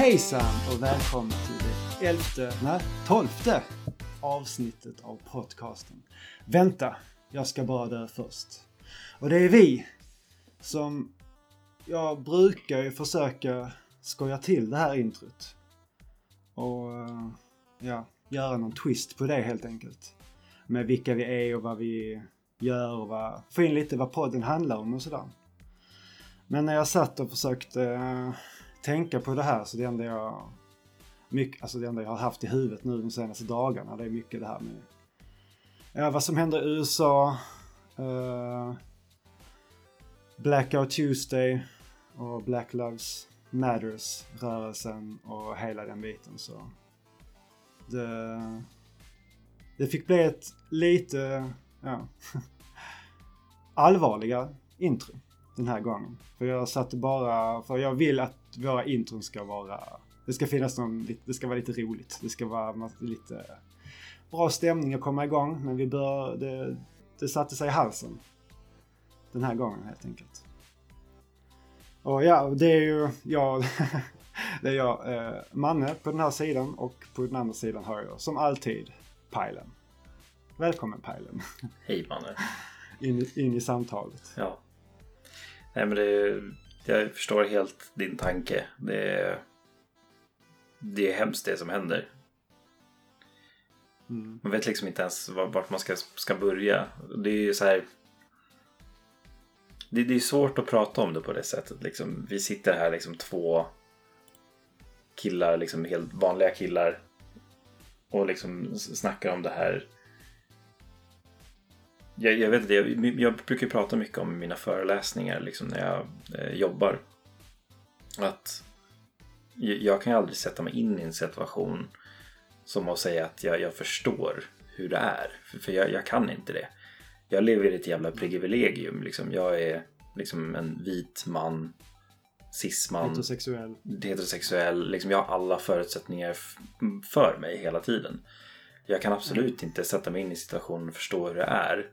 Hejsan och välkomna till det elfte, nej, tolfte avsnittet av podcasten. Vänta, jag ska bara dö först. Och det är vi som jag brukar ju försöka skoja till det här introt. Och eh, ja, göra någon twist på det helt enkelt. Med vilka vi är och vad vi gör och vad, få in lite vad podden handlar om och sådär. Men när jag satt och försökte eh, tänka på det här så det enda jag mycket, alltså det enda jag har haft i huvudet nu de senaste dagarna det är mycket det här med ja, vad som händer i USA. Uh, Blackout Tuesday och Black Lives Matters rörelsen och hela den biten så det, det fick bli ett lite ja, allvarliga intro den här gången. För jag satte bara, för jag vill att våra intron ska vara, det ska finnas någon, det ska vara lite roligt. Det ska vara lite bra stämning att komma igång. Men vi bör, det, det satte sig i halsen. Den här gången helt enkelt. Och ja, det är ju jag, det är jag, eh, Manne på den här sidan och på den andra sidan har jag som alltid Pajlen. Välkommen Pajlen. Hej Manne. In, in i samtalet. Ja. Nej men det jag förstår helt din tanke. Det är, det är hemskt det som händer. Mm. Man vet liksom inte ens vart man ska, ska börja. Det är ju så här. Det, det är svårt att prata om det på det sättet. Liksom, vi sitter här liksom två killar, liksom helt vanliga killar. Och liksom snackar om det här jag, jag vet inte, jag, jag, brukar prata mycket om mina föreläsningar liksom när jag eh, jobbar. Att jag, jag kan aldrig sätta mig in i en situation som att säga att jag, jag förstår hur det är. För, för jag, jag, kan inte det. Jag lever i ett jävla privilegium. Liksom. Jag är liksom en vit man, cisman, heterosexuell. heterosexuell. Liksom, jag har alla förutsättningar för mig hela tiden. Jag kan absolut inte sätta mig in i situationen och förstå hur det är.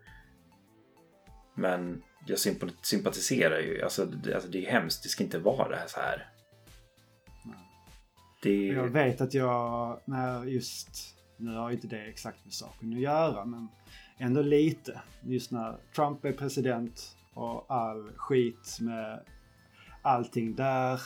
Men jag sympatiserar ju. Alltså det, alltså det är hemskt. Det ska inte vara det här så här. Det... Jag vet att jag, när just, nu har inte det exakt med saken att göra, men ändå lite. Just när Trump är president och all skit med allting där.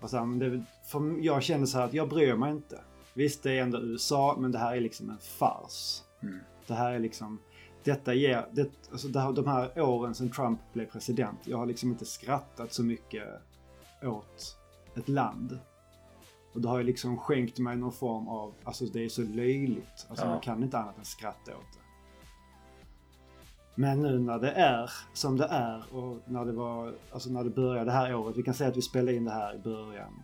Och sen, det, för jag känner så här att jag bryr mig inte. Visst, det är ändå USA, men det här är liksom en fars. Mm. Det här är liksom detta ger, det, alltså de här åren sedan Trump blev president, jag har liksom inte skrattat så mycket åt ett land. Och det har ju liksom skänkt mig någon form av, alltså det är så löjligt. Alltså ja. man kan inte annat än skratta åt det. Men nu när det är som det är och när det var, alltså när det började det här året. Vi kan säga att vi spelade in det här i början,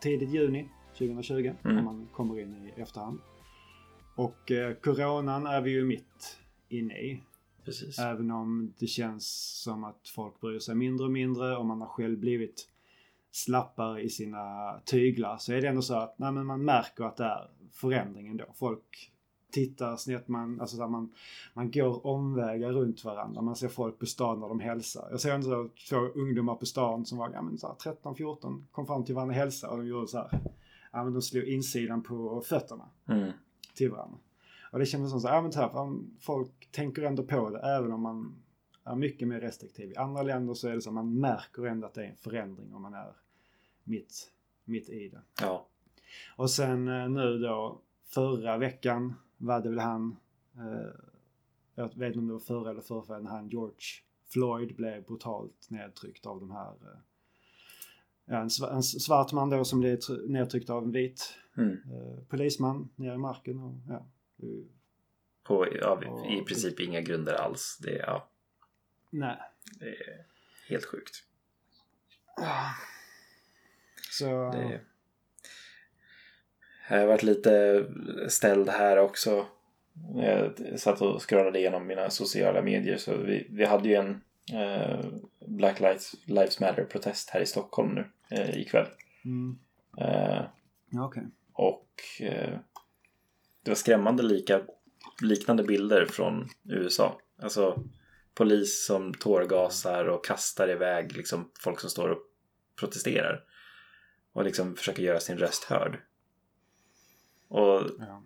tidigt juni 2020. Mm. Om man kommer in i efterhand. Och eh, coronan är vi ju mitt inne i. Precis. Även om det känns som att folk bryr sig mindre och mindre och man har själv blivit slappare i sina tyglar så är det ändå så att nej, man märker att det är förändringen då. Folk tittar snett, man, alltså man, man går omvägar runt varandra. Man ser folk på stan när de hälsar. Jag ser ändå två ungdomar på stan som var ja, 13-14, kom fram till varandra och hälsade och de gjorde så här. Ja, men de slog insidan på fötterna mm. till varandra. Och det kändes som så, ja men här, folk tänker ändå på det även om man är mycket mer restriktiv. I andra länder så är det så att man märker ändå att det är en förändring om man är mitt, mitt i det. Ja. Och sen eh, nu då förra veckan var det väl han, eh, jag vet inte om det var förra eller förra, när han George Floyd blev brutalt nedtryckt av de här eh, ja, en, en svart man då som blev nedtryckt av en vit mm. eh, polisman nere i marken. Och, ja, på ja, i princip inga grunder alls. Det, ja. Nej. det är helt sjukt. Så... Det... Jag har varit lite ställd här också. Jag satt och scrollade igenom mina sociala medier så vi, vi hade ju en eh, Black Lives, Lives Matter-protest här i Stockholm nu eh, ikväll. Mm. Eh, okay. Och eh, det var skrämmande lika, liknande bilder från USA. Alltså polis som tårgasar och kastar iväg liksom, folk som står och protesterar. Och liksom försöka göra sin röst hörd. Och Ja.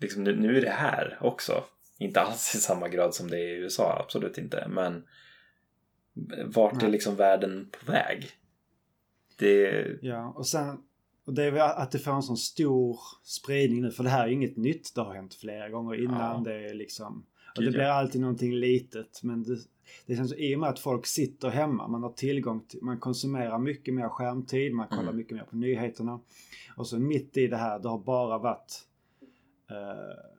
liksom, nu, nu är det här också. Inte alls i samma grad som det är i USA, absolut inte. Men vart är liksom världen på väg? Det... Ja, och sen och det är att det får en sån stor spridning nu. För det här är inget nytt. Det har hänt flera gånger innan. Ja. Det är liksom... Och det blir alltid någonting litet. Men det, det känns i och med att folk sitter hemma. Man har tillgång till... Man konsumerar mycket mer skärmtid. Man kollar Mm. mycket mer på nyheterna. Och så mitt i det här, det har bara varit eh,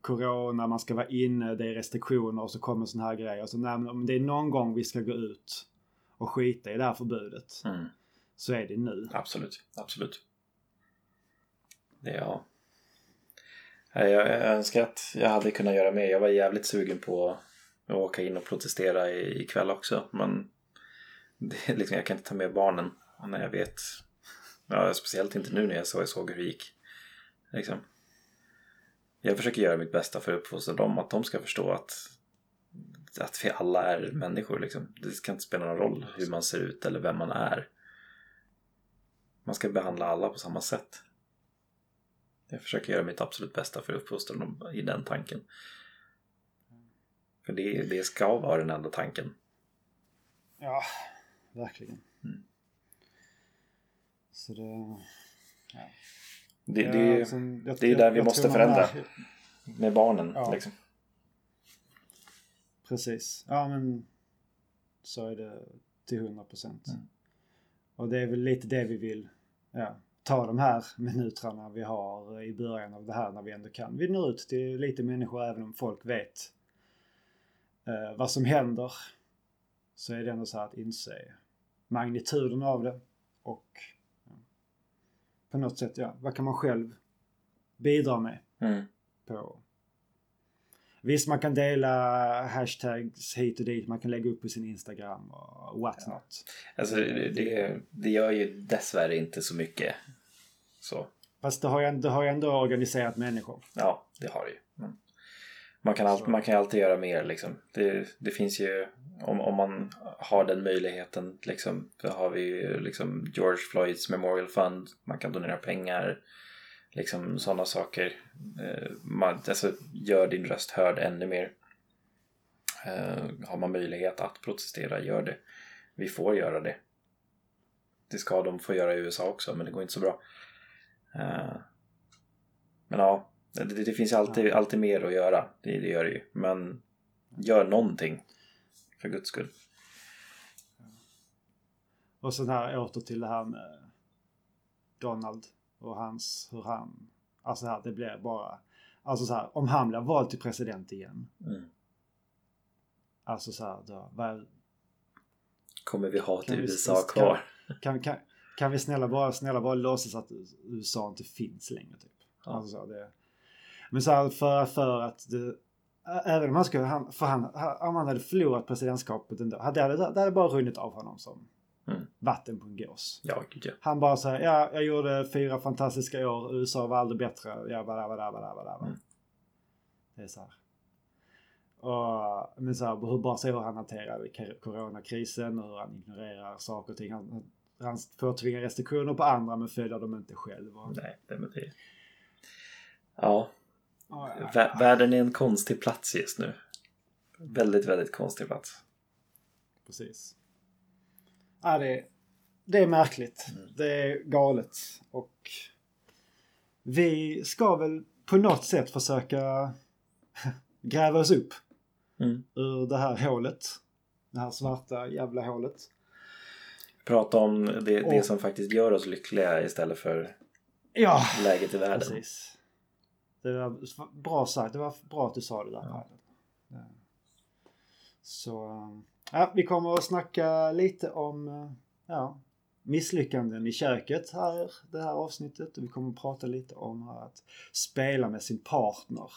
Corona, man ska vara inne, det är restriktioner och så kommer såna här grejer. Så nej, men om det är någon gång vi ska gå ut och skita i det här förbudet. Mm, så är det nu. absolut, absolut. Det är ja. Jag, jag önskar att jag hade kunnat göra mer. Jag var jävligt sugen på att åka in och protestera ikväll också. Men det liksom, jag kan inte ta med barnen när jag vet. Ja, speciellt inte nu när jag såg, såg hur det gick. Liksom. Jag försöker göra mitt bästa för att uppfostra dem. Att de ska förstå att, att vi alla är människor. Liksom. Det ska inte spela någon roll hur man ser ut eller vem man är. Man ska behandla alla på samma sätt. Jag försöker göra mitt absolut bästa för att uppfostra dem i den tanken. För det, det ska vara den enda tanken. Ja, verkligen. Mm. Så det... Det, Ja, det, sen- jag- det är jag- där vi jag måste förändra. är- med barnen. Ja. Liksom. Precis. Ja, men så är det till 100 procent. Mm. Och det är väl lite det vi vill ja, ta de här minuterna vi har i början av det här när vi ändå kan. Vi når ut till lite människor även om folk vet eh, vad som händer. Så är det ändå så här att inse magnituden av det och ja, på något sätt, ja, vad kan man själv bidra med? Mm. på. Visst, man kan dela hashtags hit och dit. Man kan lägga upp på sin Instagram och what not. Alltså, det, det, gör ju dessvärre inte så mycket. Så, Fast det har ju ändå, det har ju ändå organiserat människor. ja, det har det ju. Men Man kan, alltid, Så. man kan alltid göra mer liksom. Det, det finns ju, om, om man har den möjligheten liksom. Då har vi ju liksom George Floyds Memorial Fund. Man kan donera pengar. Liksom sådana saker. Eh, man, alltså, gör din röst hörd ännu mer. Eh, har man möjlighet att protestera, gör det. Vi får göra det. Det ska de få göra i USA också, men det går inte så bra. Eh, men ja, det, det, finns alltid, alltid mer att göra. Det, det gör det ju. Men gör någonting. För guds skull. Och sen här åter till det här med Donald och hans, hur han, alltså här, det blir bara, alltså så här, om han blir vald till president igen. Mm. Alltså så här, då, vad, Kommer vi ha vi- USA kan- kvar? kan, kan, kan vi snälla bara, snälla bara låtsas att USA inte finns längre typ. Ja. Alltså, så, det, men så här, för, för att det, även om han skulle, han, för han, om han hade förlorat presidentskapet ändå, hade det, hade- bara runnit av honom som. Vatten på en gås. Ja, gud ja. Han bara säger ja, jag gjorde fyra fantastiska år, USA var aldrig bättre, ja, bara, bara, bara, bara. Mm. Det är så här. Och, men så här, hur bara så hur han hanterade kor- coronakrisen och hur han ignorerar saker och ting. Han, han påtvingar restriktioner på andra men följer dem inte själv. Och, Nej, det med det. Ja, Ja, ja, vä- världen är en konstig plats just nu. Väldigt, väldigt konstig plats. Precis. Ja, det, är- det är märkligt. Mm. Det är galet. Och vi ska väl på något sätt försöka gräva oss upp Mm. ur det här hålet. Det här svarta jävla hålet. Prata om det, det Och- som faktiskt gör oss lyckliga istället för Ja, läget i världen. precis. Det var bra sagt. Det var bra att du sa det där. Ja. Så ja, vi kommer att snacka lite om eh, ja, misslyckanden i köket här det här avsnittet. Och vi kommer att prata lite om att spela med sin partner.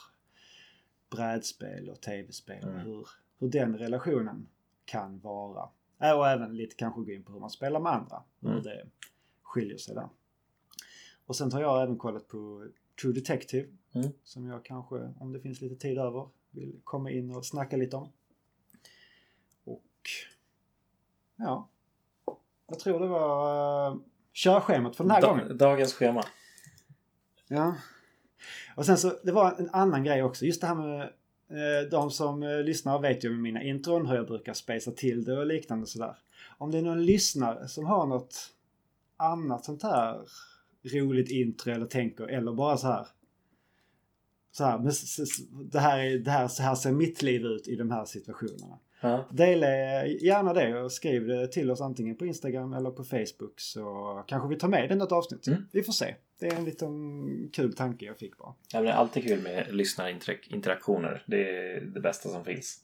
Brädspel och tv-spel. Mm. Hur, hur den relationen kan vara. Ja, Och även lite kanske gå in på hur man spelar med andra. Hur Mm. det skiljer sig där. Och sen har jag även kollat på True Detective. Mm. Som jag kanske, om det finns lite tid över, vill komma in och snacka lite om. Och ja, jag tror det var eh, körschemat för den här Da- gången. Dagens schema. Ja. Och sen så, det var en annan grej också. Just det här med eh, de som eh, lyssnar vet ju med mina intron hur jag brukar spacea till det och liknande sådär. Om det är någon lyssnare som har något annat sånt här roligt intro eller tänker eller bara så här. Så här, men det här, är, det här, så här ser mitt liv ut i de här situationerna. Ja. Dela gärna det och skriv det till oss antingen på Instagram eller på Facebook så kanske vi tar med det i något avsnitt. Mm. Vi får se. Det är en liten kul tanke jag fick bara. Ja, men det är alltid kul med lyssnarinteraktioner. Det är det bästa som finns.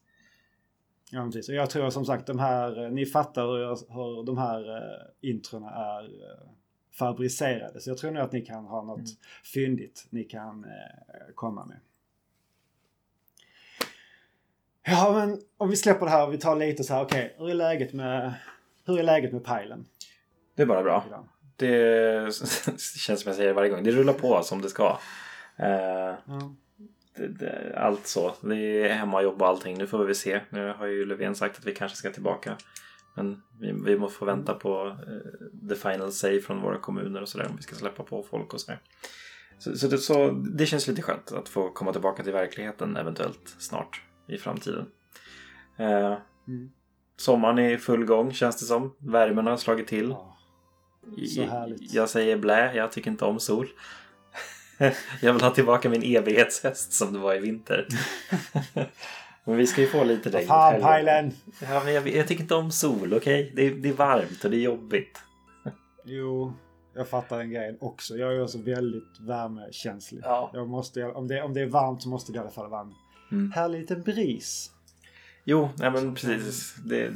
Ja, precis. Och jag tror som sagt de här, ni fattar hur, jag, hur de här uh, introna är eh, fabricerade. Så jag tror nog att ni kan ha något Mm. fyndigt ni kan eh, komma med. Ja, men om vi släpper det här och vi tar lite så här, okej, hur är läget med, hur är läget med pilen Det är bara bra. idag? Det känns som jag säger varje gång. Det rullar på som det ska. Eh, Ja. det, det, allt så. Det är hemmajobb och allting. Nu får vi se. Nu har ju Löfven sagt att vi kanske ska tillbaka. Men vi, vi måste få vänta på eh, the final say från våra kommuner och sådär. Om vi ska släppa på folk och sådär. Så, så, det, så det känns lite skönt att få komma tillbaka till verkligheten eventuellt snart i framtiden. Eh, Mm. sommaren är i full gång känns det som. Värmen har slagit till. Ja. Så härligt. Jag säger blä, jag tycker inte om sol. jag vill ha tillbaka min evighetshäst som det var i vinter. men vi ska ju få lite regn. fan pilen! Ja, men jag, jag tycker inte om sol, okej? Det, är- det är varmt och det är jobbigt. Jo, jag fattar den grejen också. Jag är också väldigt värmekänslig. Ja. Jag måste, om, det, om det är varmt så måste det i alla fall vara en Mm. härlig liten bris. Jo, nej, men precis. Det,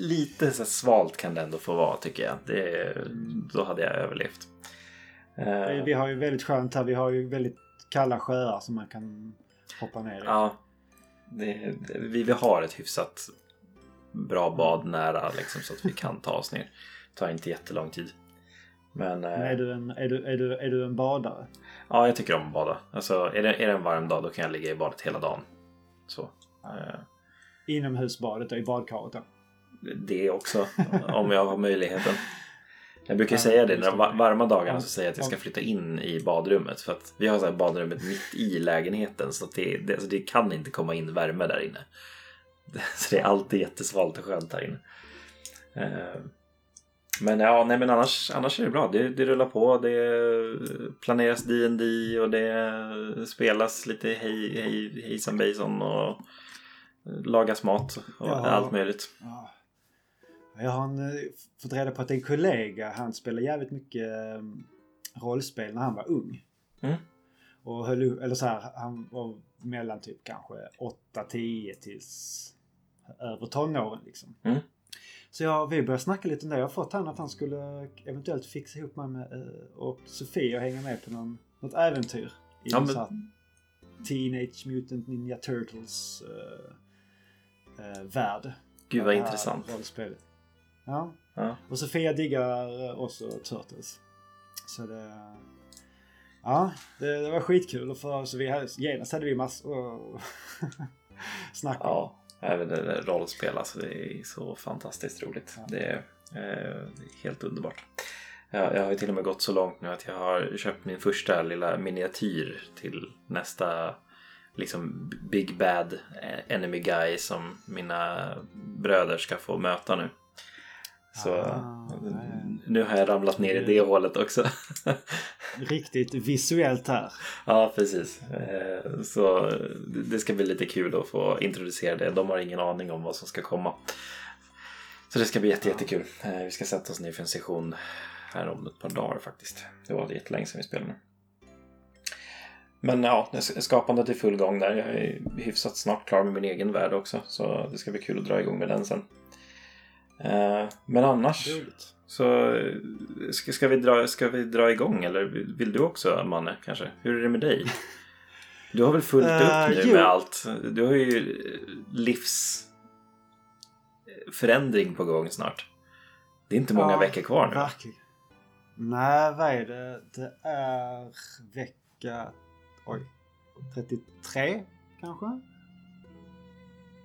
lite så svalt kan det ändå få vara tycker jag. Det, då hade jag överlevt. Eh, Vi har ju väldigt skönt här. Vi har ju väldigt kalla sjöar som man kan hoppa ner i. Ja, det, vi, vi har ett hyfsat bra bad nära liksom, så att vi kan ta oss ner. Det tar inte jättelång tid. Men Men eh, är, du en, är, du, är, du, är du en badare? ja, jag tycker om att bada. Alltså, är, det, är det en varm dag då kan jag ligga i badet hela dagen. Så. Eh, Inomhusbadet och i badkaret då? det också, om jag har möjligheten. Jag brukar Ja, säga det, när de va- varma dagarna så säger jag att jag ska flytta in i badrummet. För att vi har så badrummet mitt i lägenheten så det, det, alltså det kan inte komma in värme där inne. Så det är alltid jättesvalt och skönt här inne. Men ja, nej men annars, annars är det bra. Det, det rullar på. Det planeras D&D och det spelas lite hej, hej, hejsan bejsan och lagas mat och Ja. allt möjligt. Ja. Jag har en, fått reda på att en kollega, han spelade jävligt mycket eh, rollspel när han var ung. Mm. Och höll, eller så här, han var mellan typ kanske 8-10 tills över tonåren liksom. Mm. Så jag, vi började snacka lite om det. Jag har fått han att han skulle eventuellt fixa ihop mig med eh, och Sofie och hänga med på någon, något äventyr. I Ja, men- Teenage Mutant Ninja Turtles eh, eh, värld. Gud vad intressant. rollspelet. Ja. Ja. Och Sofia diggar också Turtles. Så det... Ja, det, det var skitkul. Och för, så vi genast hade vi massor att snacka om. Ja, även rollspel alltså, det är så fantastiskt roligt. Det, är, eh, helt underbart. Jag, jag har ju till och med gått så långt nu att jag har köpt min första lilla miniatyr till nästa liksom Big Bad eh, Enemy Guy som mina bröder ska få möta nu. Så Ah, nu har jag ramlat ner i det hålet också. Riktigt visuellt här. Ja, precis. Eh, så det- ska bli lite kul att få introducera det. De har ingen aning om vad som ska komma. Så det ska bli jätte, jättekul. Eh, vi ska sätta oss ner för en session här om ett par dagar faktiskt. Det var jättelänge sedan vi spelade nu. Men ja, skapandet är i full gång där. Jag är hyfsat snart klar med min egen värld också. Så det ska bli kul att dra igång med den sen. Eh, Men annars Roligt. så eh, ska, ska, vi dra, ska vi dra igång eller vill du också Manne kanske? Hur är det med dig? Du har väl fullt Eh, upp nu jo. med allt? Du har ju livsförändring på gång snart. Det är inte många Ja, veckor kvar nu. Verkligen. Nej, vad är det? Det är vecka... Oj. 33 kanske?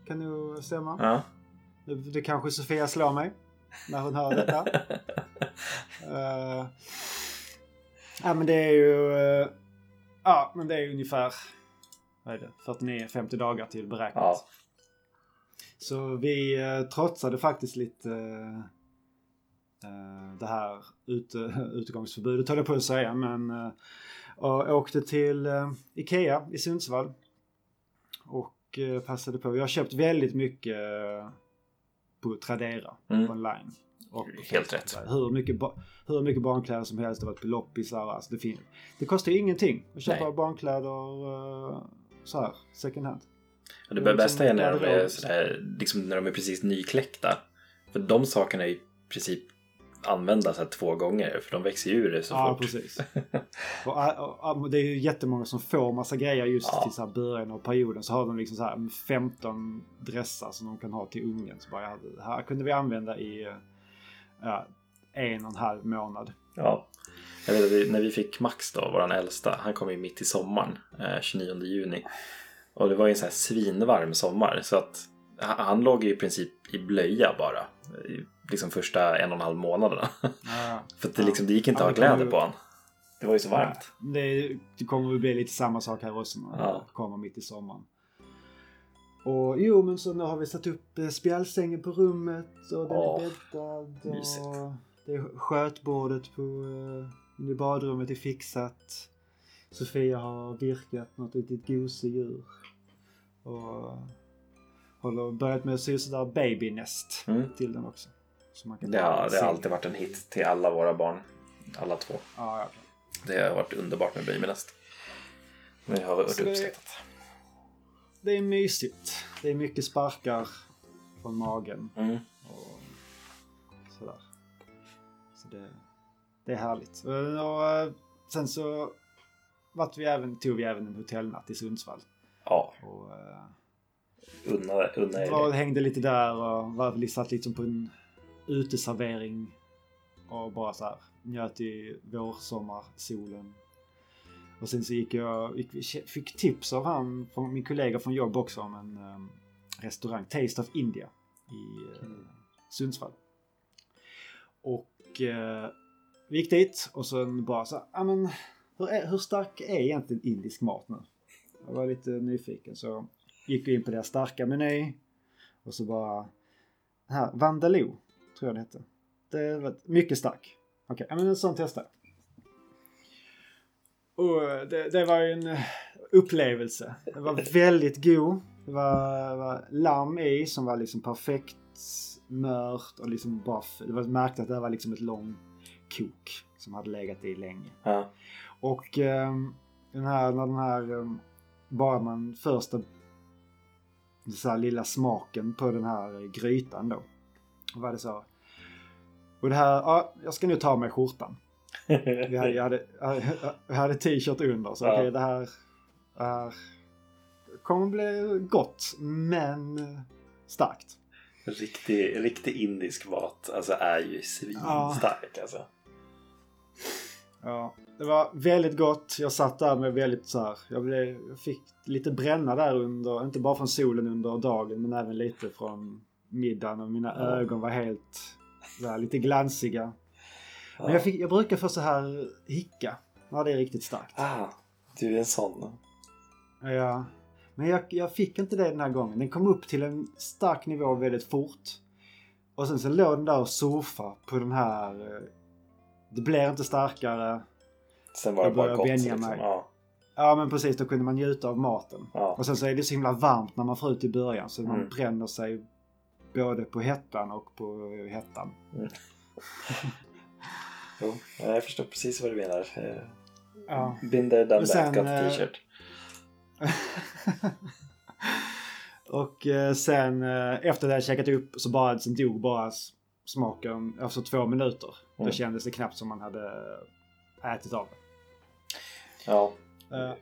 Kan nog stämma. Ja. Det, kanske Sofia slår mig. när hon hör detta. uh, ja men det är ju... Uh, ja men det är ungefär vad är det, 49-50 dagar till beräknat. Ja. Så vi uh, trotsade faktiskt lite uh, det här ute, utegångsförbudet höll jag på att säga men uh, åkte till Ikea i Sundsvall. Och passade på. Vi har köpt väldigt mycket på Tradera mm. online. Och Helt rätt. Hur mycket, hur mycket barnkläder som helst. Det har varit på loppisar. Alltså det, fin- det kostar ju ingenting att köpa Nej. barnkläder uh, så här second hand. Och det, det bästa liksom är när de är, sådär, liksom när de är precis nykläckta. För de sakerna är i princip använda så två gånger för de växer ju ur det så ja, fort. Precis. och, och, och, det är ju jättemånga som får massa grejer just ja. till så här början av perioden. Så har de liksom så här 15 dressar som de kan ha till ungen. Så bara, det här kunde vi använda i ja, en och en halv månad. Ja. Jag vet, när vi fick Max då, våran äldsta, han kom ju mitt i sommaren, eh, 29 juni. Och det var ju en sån här svinvarm sommar så att han låg ju i princip i blöja bara. Liksom första en och en halv månaderna. Ja. För det, liksom, det gick inte att ha kläder på honom. Det var ju så varmt. Det, det kommer att bli lite samma sak här också när ja. det kommer mitt i sommaren. Och jo men så nu har vi satt upp eh, spjälsängen på rummet och den oh, är bäddad. Och mysigt. det är skötbordet på, i badrummet är fixat. Sofia har virkat något litet gosedjur. Och håller börjat med att sy sådär babynest mm. till den också. Det, har, det har alltid varit en hit till alla våra barn. Alla två. Ja, ja. Det har varit underbart med. Men det har varit uppskattat. Det, det är mysigt. Det är mycket sparkar från magen. Mm. Och sådär. Så det, det är härligt. Och, och sen så vart vi även, tog vi även en hotellnatt i Sundsvall. Ja. Och, uh, unna, unna det. hängde lite där och var, satt liksom på en uteservering. Och bara så här njöt i vårsommarsolen. Och sen så gick jag, gick, fick tips av han, från min kollega från jobb också om en um, restaurang, Taste of India i uh, Sundsvall. Och uh, vi gick dit och sen bara så ja men hur, är, hur stark är egentligen indisk mat nu? Jag var lite nyfiken så gick vi in på deras starka meny. Och så bara... Här, Vandaloo, tror jag det hette. Det var mycket stark. Okej, okay, men en sån testar jag. Och det, det, var ju en eh, upplevelse. Det var väldigt god. Det var, var lamm i som var liksom perfekt mört och liksom bara... Det var märkt att det var liksom ett långt kok som hade legat i länge. Ja. Och um, den här, när den här um, bara man första så lilla smaken på den här grytan då. Var det så. Och det här, ja, jag ska nu ta mig skjortan. jag hade, jag hade, jag hade t-shirt under så ja. okej okay, det här är, kommer bli gott men starkt. Riktig, riktig indisk mat alltså är ju svinstark ja. alltså. Ja, det var väldigt gott. Jag satt där med väldigt så här, jag, blev, jag fick lite bränna där under, inte bara från solen under dagen men även lite från middagen och mina ja. ögon var helt där, lite glansiga. Ja. Men jag, fick, jag brukar få så här hicka när det är riktigt starkt. Ah, du är en sån. Ja. Men jag, jag fick inte det den här gången. Den kom upp till en stark nivå väldigt fort. Och sen så låg den där och surfade på den här eh, det blir inte starkare. Sen var det bara gott. Liksom. Ja. ja men precis, då kunde man njuta av maten. Ja. Och sen så är det så himla varmt när man får ut i början så mm. man bränner sig både på hettan och på hettan. Mm. jo, jag förstår precis vad du menar. Eh, ja. Binder got eh, t-shirt. och eh, sen efter det jag käkat upp så bara, sen dog bara smaken efter alltså två minuter. Mm. Då kändes det knappt som man hade ätit av det. Ja. Uh,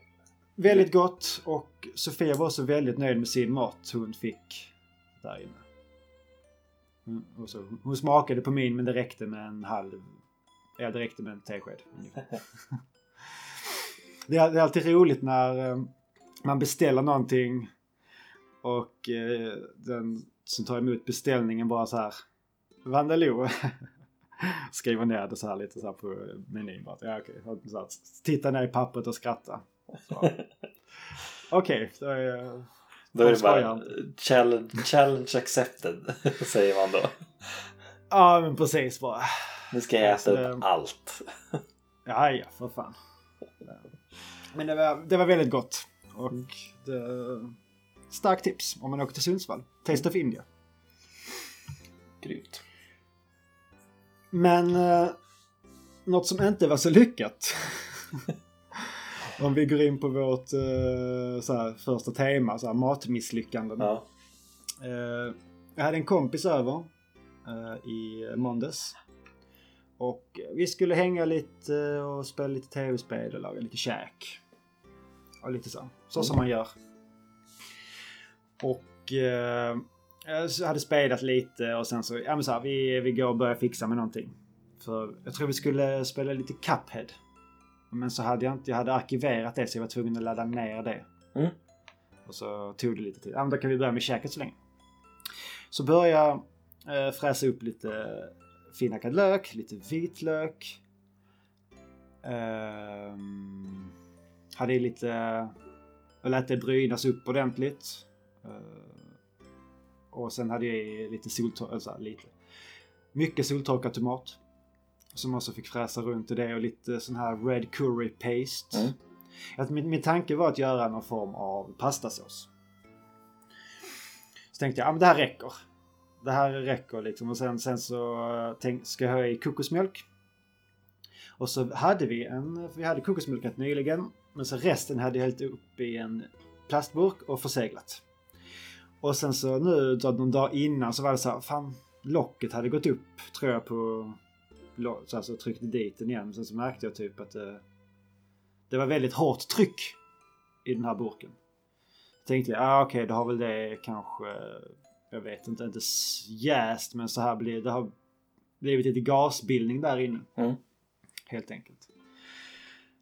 väldigt gott och Sofia var så väldigt nöjd med sin mat hon fick där inne. Hon, så, hon smakade på min men det räckte med en halv... Ja, det räckte med en tesked. det, är, det är alltid roligt när um, man beställer någonting och uh, den som tar emot beställningen bara så här Vandaloo. Skriver ner det så här lite så här på menyn. Bara, ja, okay. så här, titta ner i pappret och skratta. Okej, okay, då är Då är det bara challenge, challenge accepted, säger man då. Ja, men precis bara. Nu ska jag äta upp det... allt. Ja, ja, för fan. Men det var, det var väldigt gott. Och det, starkt tips om man åker till Sundsvall. Taste of India. Grymt. Men eh, något som inte var så lyckat. om vi går in på vårt eh, här, första tema, så här, matmisslyckanden. Ja. Eh, jag hade en kompis över eh, i måndags. Och vi skulle hänga lite och spela lite tv-spel och laga lite käk. Och lite så. Så som man gör. Och eh, jag hade spelat lite och sen så, ja men så här, vi, vi går och börjar fixa med någonting. För jag tror vi skulle spela lite Cuphead. Men så hade jag inte, jag hade arkiverat det så jag var tvungen att ladda ner det. Mm. Och så tog det lite tid. Ja men då kan vi börja med käket så länge. Så började jag eh, fräsa upp lite finhackad lök, lite vitlök. Um, hade i lite... Jag lät det brynas upp ordentligt. Uh, och sen hade jag i lite soltorkad, alltså lite. Mycket soltorkad tomat. Som också fick fräsa runt i det och lite sån här red curry paste. Mm. Att min, min tanke var att göra någon form av pastasås. Så tänkte jag, ja men det här räcker det här räcker liksom. Och sen, sen så tänk, ska jag ha i kokosmjölk. Och så hade vi en, vi hade kokosmjölkat nyligen. Men så resten hade jag hällt upp i en plastburk och förseglat. Och sen så nu någon dag innan så var det så här, fan locket hade gått upp tror jag på så alltså tryckte dit den igen. Sen så märkte jag typ att det, det var väldigt hårt tryck i den här burken. Tänkte jag, ah, okej, okay, då har väl det kanske jag vet inte, inte jäst men så här blir det har blivit lite gasbildning där inne. Mm. Helt enkelt.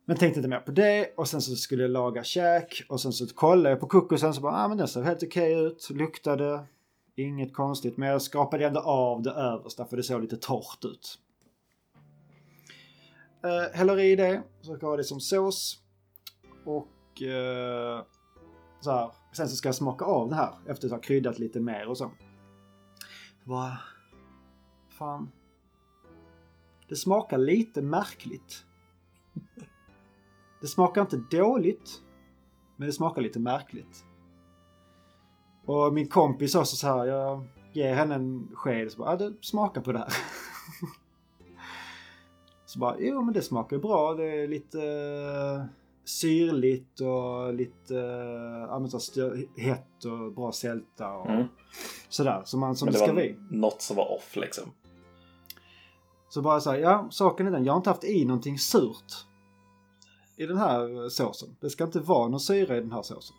Men tänkte inte mer på det och sen så skulle jag laga käk och sen så kollade jag på kokosen så bara, ah men den ser helt okej okay ut. Luktade inget konstigt men jag skrapade ändå av det översta för det såg lite torrt ut eh, häller i det, så ska jag ha det som sås. Och eh, så här, sen så ska jag smaka av det här efter att ha kryddat lite mer och så. Vad Fan. Det smakar lite märkligt. Det smakar inte dåligt. Men det smakar lite märkligt. Och min kompis också så här, jag ger henne en sked och så bara, ja, du smakar på det här. så bara, jo men det smakar bra. Det är lite syrligt och lite äh, så hett och bra sälta och mm. sådär. Som, man, som Men det, ska bli. något som var off liksom. Så bara så ja saken är den, jag har inte haft i någonting surt i den här såsen. Det ska inte vara någon syra i den här såsen.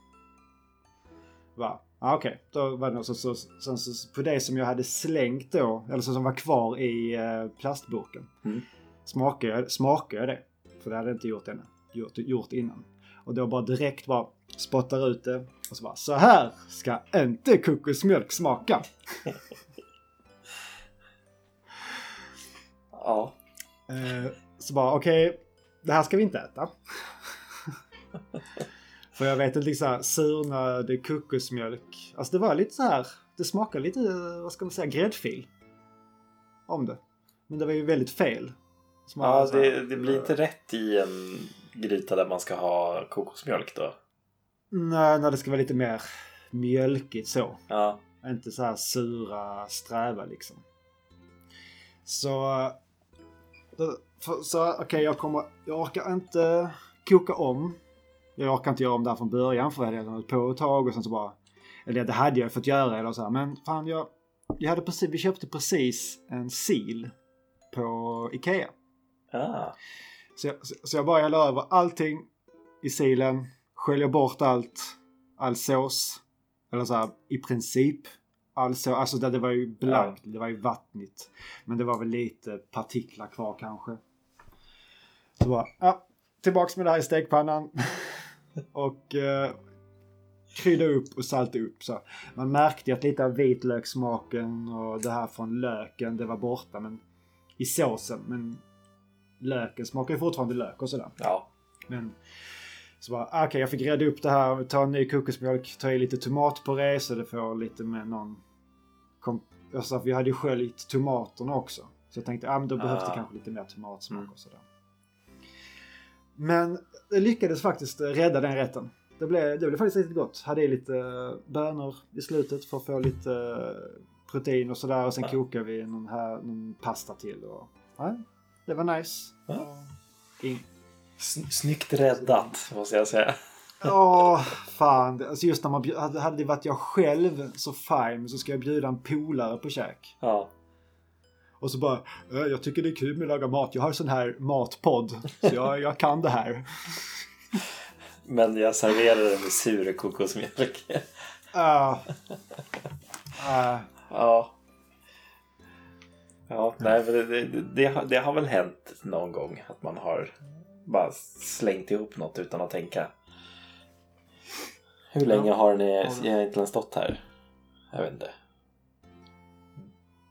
Va? Ah, Okej, okay. då var det något så, så, så, så, på det som jag hade slängt då, eller som var kvar i eh, plastburken. Mm. Smakade, jag, smakade jag det? För det hade jag inte gjort ännu gjort, gjort innan. Och då bara direkt bara spottar ut det och så bara så här ska inte kokosmjölk smaka. ja. Eh, så bara okej, okay, det här ska vi inte äta. För jag vet inte liksom surnödig kokosmjölk. Alltså det var lite så här. Det smakar lite, vad ska man säga, gräddfil. Om det. Men det var ju väldigt fel. Ja, det, det blir inte rätt i en gryta där man ska ha kokosmjölk då? Nej, när det ska vara lite mer mjölkigt så. Ja. Inte så här sura, sträva liksom. Så... Så okej, okay, jag kommer... Jag orkar inte koka om. Jag orkar inte göra om det här från början för jag hade på ett tag och sen så bara... Eller det hade jag fått göra eller så här. Men fan jag... Jag hade precis, vi köpte precis en sil på Ikea. Ah. Så jag, så jag bara häller över allting i silen, sköljer bort allt, all sås. Eller så här, i princip all sås. Alltså det, det var ju blankt, ja. det var ju vattnigt. Men det var väl lite partiklar kvar kanske. Så bara, ja, tillbaks med det här i stekpannan. och eh, krydda upp och salta upp. Så man märkte ju att lite av vitlökssmaken och det här från löken, det var borta men i såsen. Men löken smakar ju fortfarande lök och sådär. Ja. Men så bara, ah, okej okay, jag fick reda upp det här, ta en ny kokosmjölk, ta i lite tomatpuré så det får lite med någon... Kom, alltså, vi hade ju sköljt tomaterna också. Så jag tänkte, ah, men då behövs det kanske lite mer tomatsmak mm. och sådär. Men det lyckades faktiskt rädda den rätten. Det blev, det blev faktiskt riktigt gott. Hade i lite bönor i slutet för att få lite protein och sådär. Och sen ja. kokade vi någon, här, någon pasta till. Och, ja, det var nice. Ja. In. Snyggt räddat, måste jag säga. Åh, fan. Alltså just när man hade det varit jag själv så fine så ska jag bjuda en polare på käk. Ja. Och så bara, jag tycker det är kul med att laga mat. Jag har sån här matpodd. Så jag, jag kan det här. Men jag serverar det med sur kokosmjölk. Uh, uh. Ja. Ja, nej, det, det, det, har väl hänt någon gång att man har bara slängt ihop något utan att tänka. Hur länge ja. har ni egentligen stått här? Jag vet inte.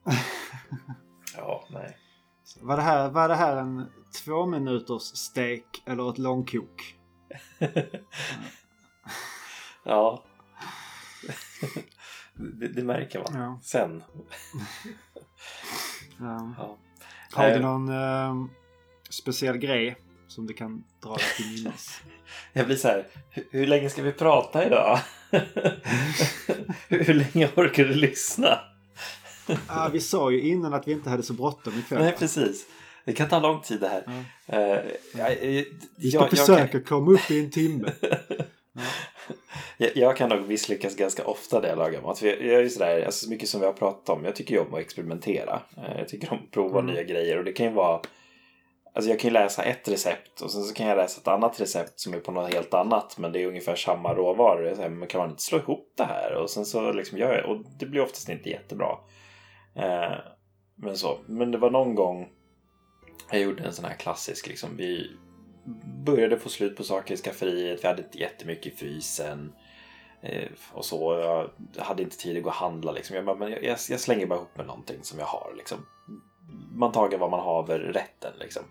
Ja, nej. Var det, här, var det här en två minuters stek eller ett långkok? ja. det, det, märker man ja. sen. ja. Ja. Har du eh. någon uh, speciell grej som du kan dra dig till minnes? Jag blir så här, hur, hur länge ska vi prata idag? hur länge orkar du lyssna? ah, vi sa ju innan att vi inte hade så bråttom ikväll. Nej, precis. Det kan ta lång tid det här. Ja. Uh, jag, vi ska jag, försöka kan... komma upp i en timme. Ja. Jag, jag, kan nog misslyckas ganska ofta när jag lagar mat. För jag, jag är sådär, alltså, så mycket som vi har pratat om. Jag tycker om att experimentera. Uh, jag tycker om att prova mm. nya grejer. Och det kan ju vara Alltså jag kan ju läsa ett recept och sen så kan jag läsa ett annat recept som är på något helt annat men det är ungefär samma råvaror. Säger, men kan man inte slå ihop det här? Och sen så liksom gör jag och det blir oftast inte jättebra. Eh, men så. Men det var någon gång jag gjorde en sån här klassisk liksom. Vi började få slut på saker i skafferiet. Vi hade inte jättemycket i frysen. Eh, och så. Jag hade inte tid att gå och handla liksom. Jag, bara, men jag, jag, slänger bara ihop med någonting som jag har liksom. Man tager vad man har över rätten liksom.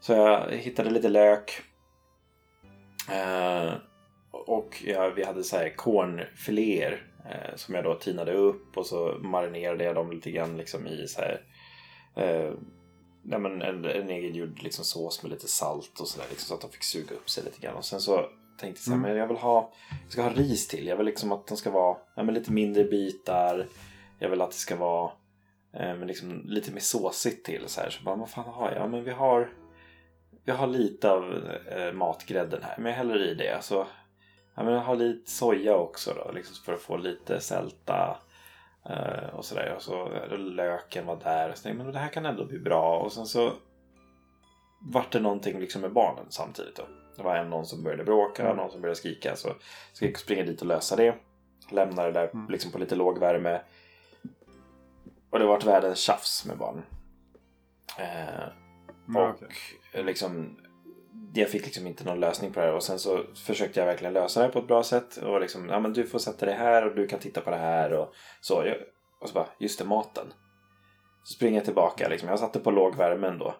Så jag hittade lite lök. Eh, och ja, vi hade så här kornfiléer Eh, som jag då tinade upp och så marinerade jag dem lite grann liksom i så här, eh, ja, men en, en egengjord liksom sås med lite salt och sådär liksom, så att de fick suga upp sig lite grann. Och sen så tänkte jag så här, mm. men jag vill ha, jag ska ha ris till. Jag vill liksom att de ska vara ja, men lite mindre bitar. Jag vill att det ska vara eh, men liksom lite mer såsigt till. Så, här. så bara, vad fan har jag? Ja, men vi har, vi har lite av eh, matgrädden här, men jag häller i det. Så ja, men ha lite soja också då, liksom för att få lite sälta och sådär. Och så löken var där. Och så tänkte, men det här kan ändå bli bra. Och sen så vart det någonting liksom med barnen samtidigt då. Det var en någon som började bråka, mm. någon som började skrika. Så ska jag springa dit och lösa det. Lämna det där mm. liksom på lite låg värme. Och det vart världens tjafs med barnen. Eh, mm, och okay. liksom jag fick liksom inte någon lösning på det här och sen så försökte jag verkligen lösa det på ett bra sätt och liksom, ja men du får sätta dig här och du kan titta på det här och så. Jag, och så bara, just det, maten. Så springer jag tillbaka liksom, jag satte på låg värme ändå.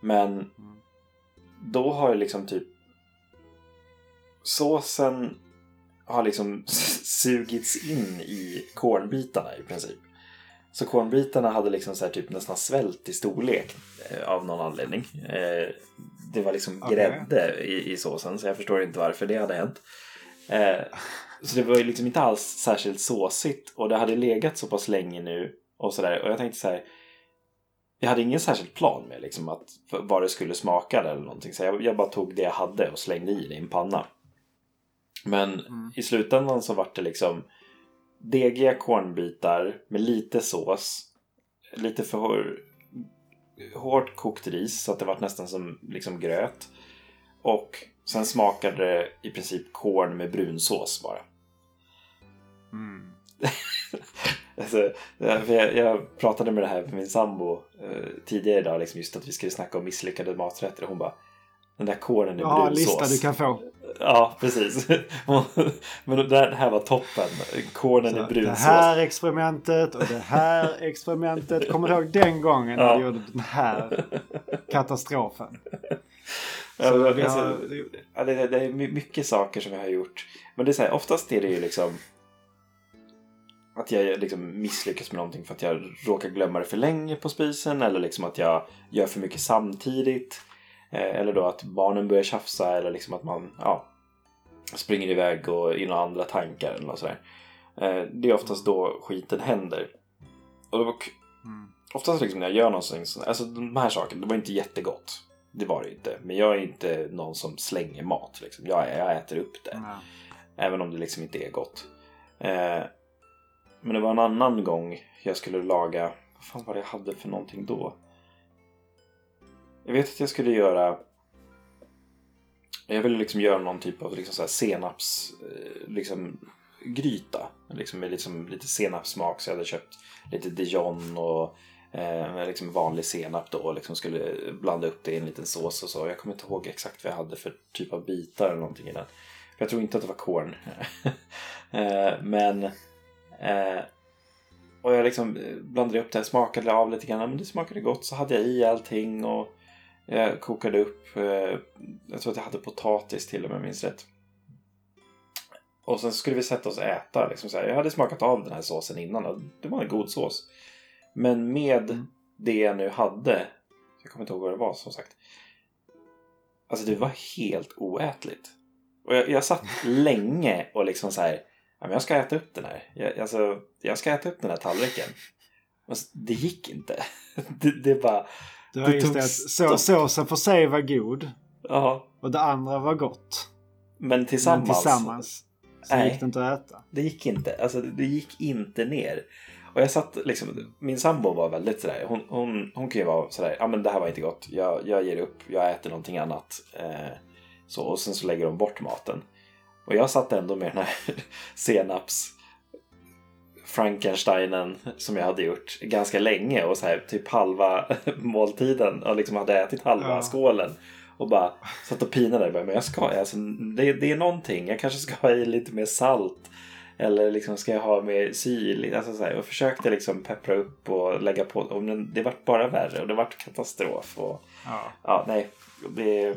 Men då har jag liksom typ såsen har liksom sugits in i kornbitarna i princip. Så kornbitarna hade liksom så typ nästan svält i storlek eh, av någon anledning. Eh, det var liksom okay. grädde i, i såsen så jag förstår inte varför det hade hänt. Eh, så det var ju liksom inte alls särskilt såsigt och det hade legat så pass länge nu och sådär och jag tänkte så här. Jag hade ingen särskild plan med liksom att vad det skulle smaka eller någonting så jag, jag bara tog det jag hade och slängde i det i en panna. Men mm. i slutändan så vart det liksom degiga kornbitar med lite sås, lite för hårt kokt ris så att det var nästan som liksom gröt. Och sen smakade det i princip korn med brunsås bara. Mm. alltså, jag, jag, pratade med det här med min sambo eh, tidigare idag, liksom just att vi skulle snacka om misslyckade maträtter och hon bara Den där kornen är ja, brunsås. Ja, lista du kan få. Ja, precis. Men det här var toppen. Kornen i brunsås. Det här experimentet och det här experimentet. Kommer du ihåg den gången när ja. du gjorde den här katastrofen? Ja, men, har... alltså, ja, det, det, är mycket saker som jag har gjort. Men det är så här, oftast är det ju liksom att jag liksom misslyckas med någonting för att jag råkar glömma det för länge på spisen eller liksom att jag gör för mycket samtidigt. Eh, eller då att barnen börjar tjafsa eller liksom att man ja, springer iväg och in och andra tankar eller något sådär. Eh, det är oftast då skiten händer. Och, mm. oftast liksom när jag gör någonting sånt, alltså de här sakerna, det var inte jättegott. Det var det inte. Men jag är inte någon som slänger mat. Liksom. Jag, jag äter upp det. Mm. Även om det liksom inte är gott. Eh, men det var en annan gång jag skulle laga... Vad fan var det jag hade för någonting då? Jag vet att jag skulle göra... Jag ville liksom göra någon typ av liksom så här senaps... Eh, liksom gryta. Liksom med liksom lite senapssmak. Så jag hade köpt lite dijon och eh, liksom vanlig senap då. Och liksom skulle blanda upp det i en liten sås och så. Jag kommer inte ihåg exakt vad jag hade för typ av bitar eller någonting i den. För jag tror inte att det var korn. eh, men Eh, och jag liksom eh, blandade upp det, smakade av lite grann. Men det smakade gott. Så hade jag i allting och jag kokade upp. Eh, jag tror att jag hade potatis till och med, minns rätt. Och sen skulle vi sätta oss och äta. Liksom. Jag hade smakat av den här såsen innan och det var en god sås. Men med mm. det jag nu hade, jag kommer inte ihåg vad det var som sagt. Alltså det var helt oätligt. Och jag, jag satt länge och liksom så här ja, men jag ska äta upp den här. Jag, alltså, jag ska äta upp den här tallriken. det gick inte. Det, det bara... Det var det just det att så, såsen för sig var god. Ja. Och det andra var gott. Men tillsammans. Men tillsammans så nej, gick det inte att äta. Det gick inte. Alltså det gick inte ner. Och jag satt liksom, min sambo var väldigt sådär, hon, hon, hon kan ju vara sådär, ja men det här var inte gott, jag, jag ger upp, jag äter någonting annat. Eh, så, och sen så lägger hon bort maten. Och jag satt ändå med den här senaps Frankensteinen som jag hade gjort ganska länge och så här typ halva måltiden och liksom hade ätit halva ja. skålen. Och bara satt och pinade Men jag ska, alltså, det, det är någonting. Jag kanske ska ha i lite mer salt. Eller liksom ska jag ha mer syl? Alltså så här, jag försökte liksom peppra upp och lägga på. Och det vart bara värre och det vart katastrof. Och, ja. ja, nej. Det,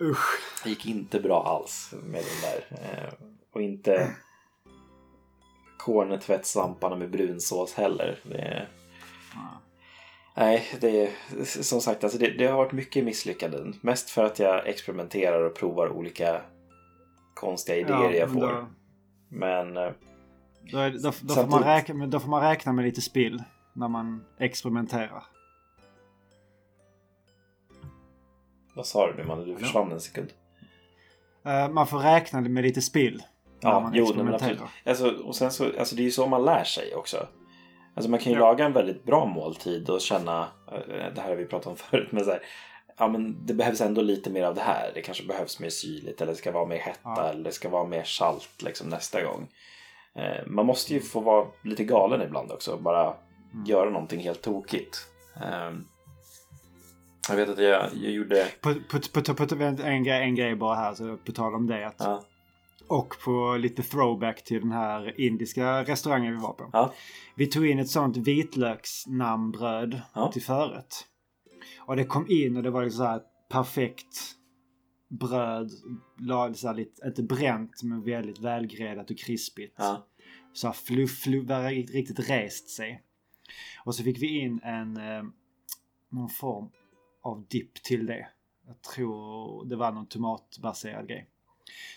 Usch. Gick inte bra alls med den där. Eh, och inte kornetvättsvamparna med brunsås heller. Det, Nej, det är som sagt alltså det, det, har varit mycket misslyckanden. Mest för att jag experimenterar och provar olika konstiga idéer ja, jag får. Då, men... Eh, då, är, då, då, får man räkna, då får man räkna med lite spill när man experimenterar. Vad sa du nu man? Du försvann en sekund. Uh, man får räkna med lite spill. Ja, man jo, men absolut. Alltså, och sen så, alltså det är ju så man lär sig också. Alltså man kan ju ja. laga en väldigt bra måltid och känna, eh, det här har vi pratat om förut, men så här, ja men det behövs ändå lite mer av det här. Det kanske behövs mer syrligt eller det ska vara mer hetta ja. eller det ska vara mer salt liksom nästa gång. Eh, man måste ju få vara lite galen ibland också, bara mm. göra någonting helt tokigt. Eh, jag vet att jag, jag gjorde... På, på, på, en, grej, en grej bara här, så på tal om det. Att, ja. Och på lite throwback till den här indiska restaurangen vi var på. Ja. Vi tog in ett sånt vitlöksnamnbröd ja. till förrätt. Och det kom in och det var liksom så här perfekt bröd. Så här lite, inte bränt men väldigt välgräddat och krispigt. Ja. Så här fluff, fluff, riktigt rest sig. Och så fick vi in en eh, någon form av dipp till det. Jag tror det var någon tomatbaserad grej.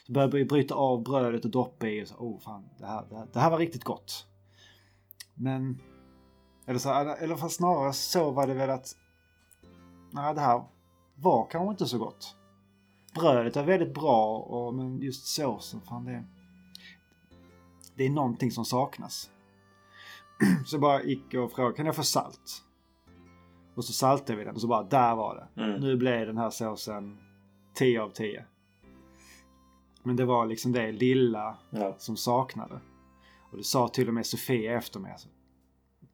Så började vi bryta av brödet och droppa i och så, oh fan, det här, det här, det här var riktigt gott. Men, eller, så, eller fast snarare så var det väl att, nej det här var kanske inte så gott. Brödet är väldigt bra, och, men just såsen, fan det, det är någonting som saknas. Så jag bara gick och frågade, kan jag få salt? Och så saltade vi den och så bara, där var det. Mm. Nu blev den här såsen 10 av 10. Men det var liksom det lilla ja. som saknade. Och det sa till och med Sofia efter mig. Alltså,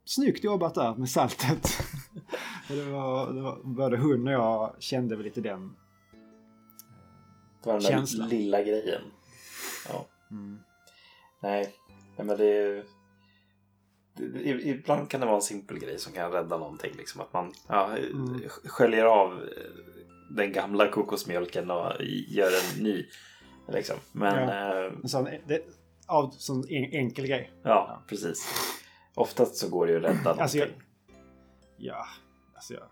Snyggt jobbat där med saltet. det, var, det var, både hon och jag kände väl lite den Det var den där Känslan. lilla grejen. Ja. Mm. Nej, men det är... i- Ibland kan det vara en simpel grej som kan rädda någonting. Liksom att man ja, Mm. sköljer av den gamla kokosmjölken och gör en ny. Liksom. Men ja, En sån, det, av sån en, enkel grej. ja precis. Oftast så går det ju att rädda. Alltså jag, ja, alltså jag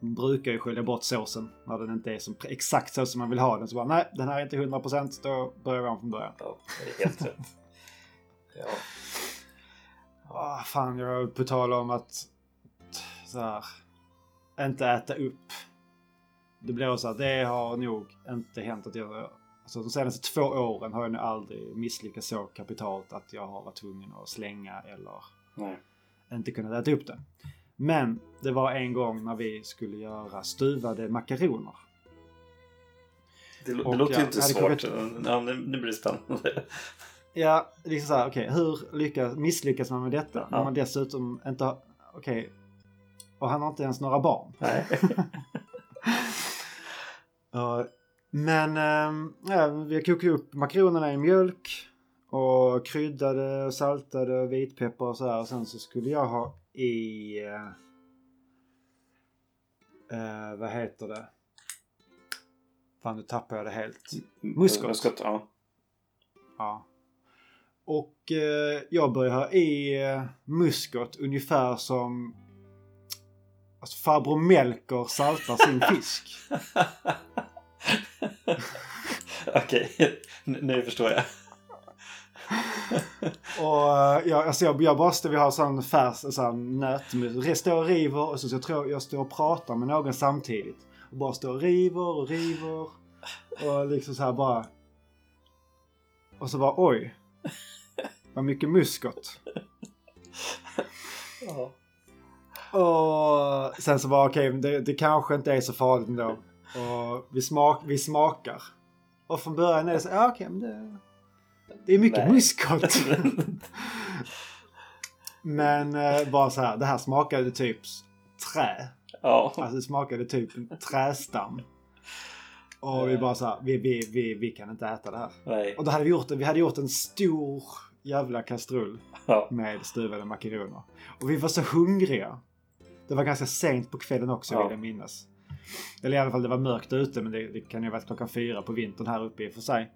brukar ju skölja bort såsen när den inte är som, exakt så som man vill ha den. Så bara nej, den här är inte 100% då börjar vi om från början. Ja, det är helt rätt. Ja. Ah, fan, jag på tal om att så här, inte äta upp. Det blir så att det har nog inte hänt att jag... Alltså de senaste två åren har jag nog aldrig misslyckats så kapitalt att jag har varit tvungen att slänga eller Nej. inte kunnat äta upp det. Men det var en gång när vi skulle göra stuvade makaroner. Det, det låter ju inte svårt. Ja, nu, nu blir det spännande. Ja, liksom så här, okej, hur lyckas, misslyckas man med detta? När Ja. man dessutom inte har, okej, och han har inte ens några barn. Nej. Ja, men ähm, ja, vi kokade upp makronerna i mjölk och kryddade och saltade och vitpeppar och så här. Och sen så skulle jag ha i... eh, eh, vad heter det? Fan, nu tappar jag det helt. Muskot. Muskot, ja. Ja. Och eh, jag börjar ha i eh, muskot ungefär som alltså, farbror Melker saltar sin fisk. Okej, nu, nu förstår jag. Och eh, jag, alltså jag, jag bara står, vi har sån färs, sån nötmus. Jag står och river och så, så jag tror jag står och pratar med någon samtidigt. Och bara står och river och river. Och liksom så här bara. Och så bara oj. Vad mycket muskot. Ja. Och sen så bara okej, det, det kanske inte är så farligt ändå. Och vi, smak, vi smakar. Och från början är det så ja okej men det, det är mycket Nej. muskot. Men eh, bara så här, det här smakade typ trä. ja. Alltså det smakade typ trästam. Och vi bara så här, vi, vi, vi, vi kan inte äta det här. Nej. Och då hade vi gjort, vi hade gjort en stor jävla kastrull Ja. med stuvade makaroner. Och vi var så hungriga. Det var ganska sent på kvällen också Ja. vill jag minnas. Eller i alla fall det var mörkt ute men det, det kan ju ha varit klockan fyra på vintern här uppe i och för sig.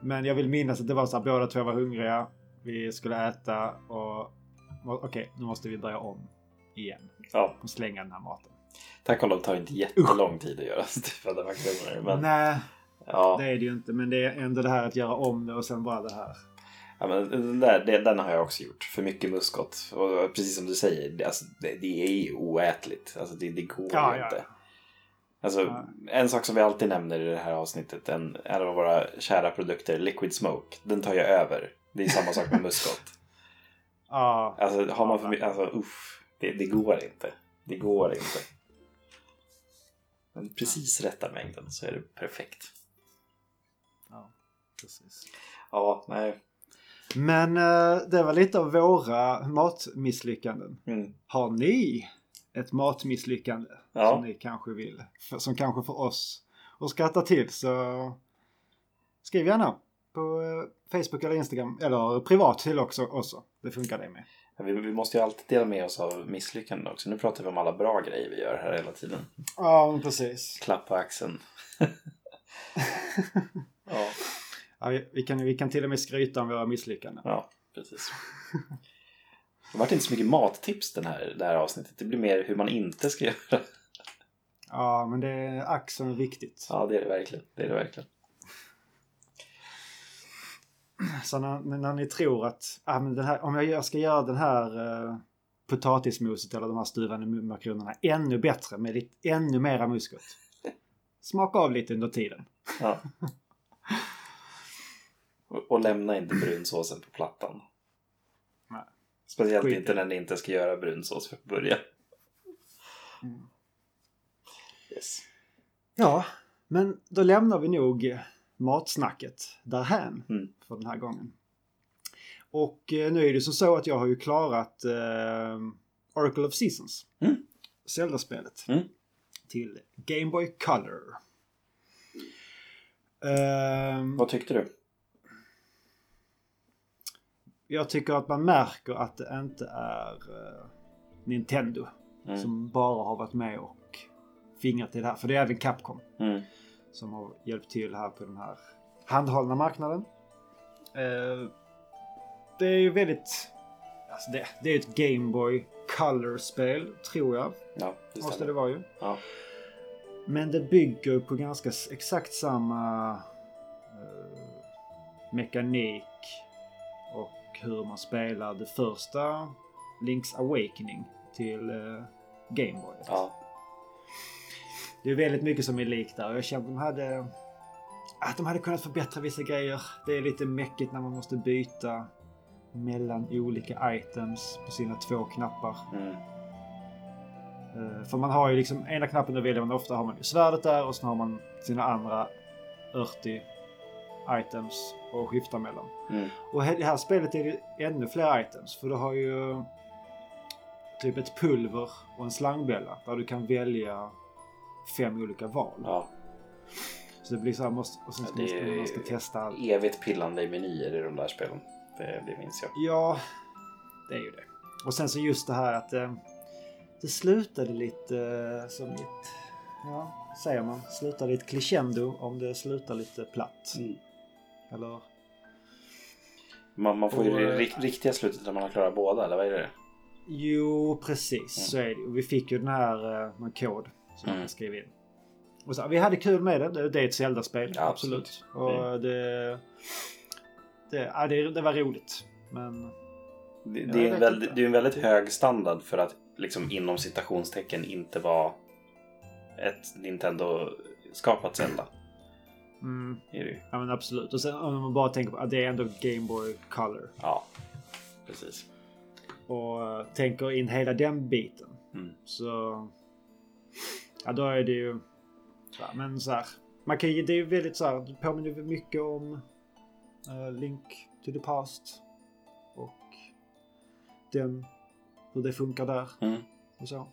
Men jag vill minnas att det var så här, båda två var hungriga. Vi skulle äta och okej, nu måste vi börja om igen ja. och slänga den här maten. Tack och lov tar inte jättelång tid att göra stuvade makaroner. Men, Nej, ja. det är det ju inte. Men det är ändå det här att göra om det och sen bara det här. Ja, men den, där, den, den har jag också gjort. För mycket muskot. Och precis som du säger, det, alltså, det, det är ju oätligt. Alltså, det, det går Ja, ju ja. inte. Alltså, Ja. En sak som vi alltid nämner i det här avsnittet, en, en av våra kära produkter, Liquid Smoke, den tar jag över. Det är samma sak med muskot. Ja, Alltså, har man för mycket, alltså uff, det, det går inte. Det går inte. Men precis rätta mängden så är det perfekt. ja precis. Ja, nej. Men eh, det var lite av våra matmisslyckanden. Mm. Har ni ett matmisslyckande Ja. som ni kanske vill, för, som kanske får oss att skratta till så skriv gärna på eh, Facebook eller Instagram eller privat till också. också. Det funkar det med. Vi, vi måste ju alltid dela med oss av misslyckanden också. Nu pratar vi om alla bra grejer vi gör här hela tiden. Ja, precis. Klapp på axeln. ja, Ja, vi, vi, kan, vi kan till och med skryta om våra misslyckanden. ja, precis. Det vart inte så mycket mattips den här, det här avsnittet. Det blir mer hur man inte ska göra. Ja, men det är axeln viktigt. Ja, det är det verkligen. Det är det verkligen. Så när, när ni tror att ah, men den här, om jag ska göra den här uh, potatismoset eller de här stuvade makaronerna ännu bättre med lite, ännu mera muskot. Smaka av lite under tiden. Ja. Och, och lämna inte brunsåsen på plattan. Speciellt Skit inte när ni inte ska göra brunsås för början. Mm. Yes. Ja, men då lämnar vi nog matsnacket därhän Mm. för den här gången. Och eh, nu är det som så att jag har ju klarat eh, Oracle of Seasons. Mm. Zelda-spelet. Mm. Till Game Boy Color. Ehm, Vad tyckte du? Jag tycker att man märker att det inte är eh, Nintendo Mm. som bara har varit med och fingrat i det här. För det är även Capcom Mm. som har hjälpt till här på den här handhållna marknaden. Eh, det är ju väldigt... Alltså det, det är ett Game Boy Color-spel, tror jag. Ja, det Måste det vara ju. Ja. Men det bygger på ganska exakt samma eh, mekanik och hur man spelar det första Link's Awakening till eh, Game Boy. ja. Det är väldigt mycket som är likt där och jag känner att de hade att de hade kunnat förbättra vissa grejer. Det är lite mäckigt när man måste byta mellan olika items på sina två knappar. Mm. Eh, För man har ju liksom ena knappen då väljer man ofta har man svärdet där och sen har man sina andra 80 items att skifta mellan. Mm. Och i det här spelet är det ännu fler items för du har ju typ ett pulver och en slangbälla där du kan välja fem olika val. ja. Så det blir så här, måste, och sen Ja, måste det man ska testa allt. Evigt pillande i menyer i de där spelen. Det, det minns jag. Ja, det är ju det. Och sen så just det här att eh, det slutade lite eh, som ett, ja, säger man, slutade i ett crescendo om det slutar lite platt. Mm. Eller? Man, man får ju det eh, ri- riktiga slutet när man har klarat båda, eller vad är det? Jo, precis så är det. Vi fick ju den här med kod som man Mm. kan skriva in. Och så, vi hade kul med det. Det, är ett Zelda-spel. Ja, absolut. absolut. Och det, det, ja, det, det var roligt. Men Det, det, är en väldigt, det är en väldigt hög standard för att liksom inom citationstecken inte vara ett Nintendo-skapat Zelda. Mm, Är det. Ja men absolut. Och sen om man bara tänker på att det är ändå Game Boy Color. Ja, precis. Och eh, tänker in hela den biten. Mm. Så... Ja då är det ju... Ja, men så här. Man kan ju, det är ju väldigt så här. Det påminner mycket om eh, Link to the Past. Och den... Hur det funkar där Mm. och så.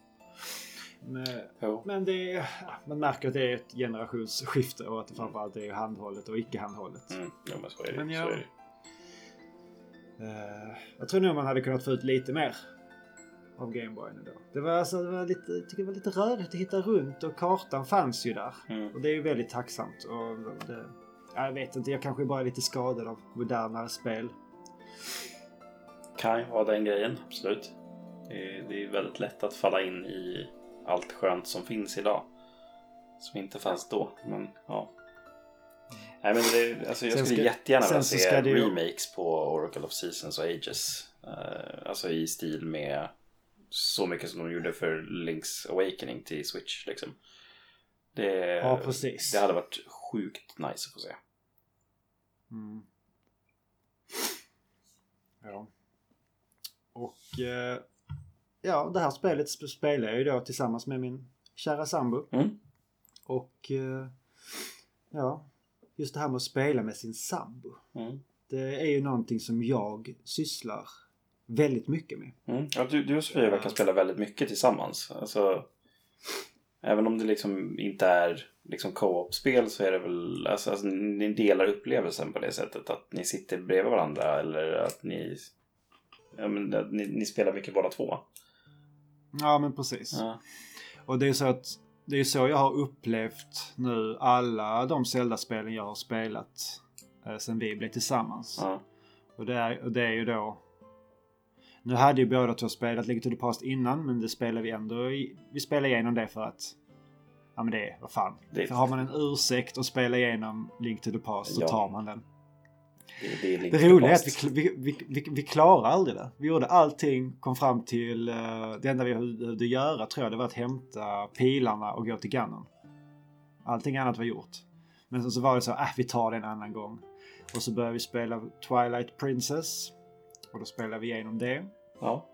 Men, Jo. men det är, ja, man märker att det är ett generationsskifte och att det framförallt är handhållet och icke-handhållet. Mm. Jo, men så är det. Men så jag- är det. Eh, jag tror nog man hade kunnat få ut lite mer av Gameboyen ändå. Det var, alltså, det var lite, jag tycker det var lite rörigt att hitta runt och kartan fanns ju där. Mm. Och det är ju väldigt tacksamt. Och det, ja, jag vet inte, jag kanske bara är lite skadad av modernare spel. Kan ju vara den grejen, absolut. Det är, det är väldigt lätt att falla in i allt skönt som finns idag. Som inte fanns då, men ja. Nej men det, alltså jag Sen skulle ska- jättegärna vilja se ju- remakes på Oracle of Seasons och Ages. Eh, alltså i stil med så mycket som de gjorde för Link's Awakening till Switch liksom. Det, Ja, precis. det hade varit sjukt nice att få se. Mm. Ja. Och eh, ja, det här spelet sp- spelar jag ju då tillsammans med min kära sambo. Mm. Och eh, ja, just det här med att spela med sin sambo. Mm. Det är ju någonting som jag sysslar väldigt mycket med. Mm. Ja, du, du och Sofia verkar spela väldigt mycket tillsammans. Alltså, även om det liksom inte är liksom co-op-spel så är det väl, alltså, alltså, ni delar upplevelsen på det sättet att ni sitter bredvid varandra eller att ni, ja, men, ni, ni spelar mycket båda två. Ja, men precis. Ja. Och det är så att det är så jag har upplevt nu alla de Zelda-spelen jag har spelat eh, sen vi blev tillsammans. Ja. Och det är, och det är ju då... Nu hade ju båda två spelat Link to the Past innan men det spelar vi ändå... i- Vi spelar igenom det för att... Ja men det är, vad fan. Det är- För har man en ursäkt att spela igenom Link to the Past så Ja. tar man den. Det, det, Det roliga är att vi, vi, vi, vi, klarar aldrig det. Vi gjorde allting, kom fram till... eh, det enda vi behövde göra tror jag det var att hämta pilarna och gå till Ganon. Allting annat var gjort. Men sen så var det så, äh, vi tar det en annan gång. Och så började vi spela Twilight Princess. Och då spelade vi igenom det. Ja.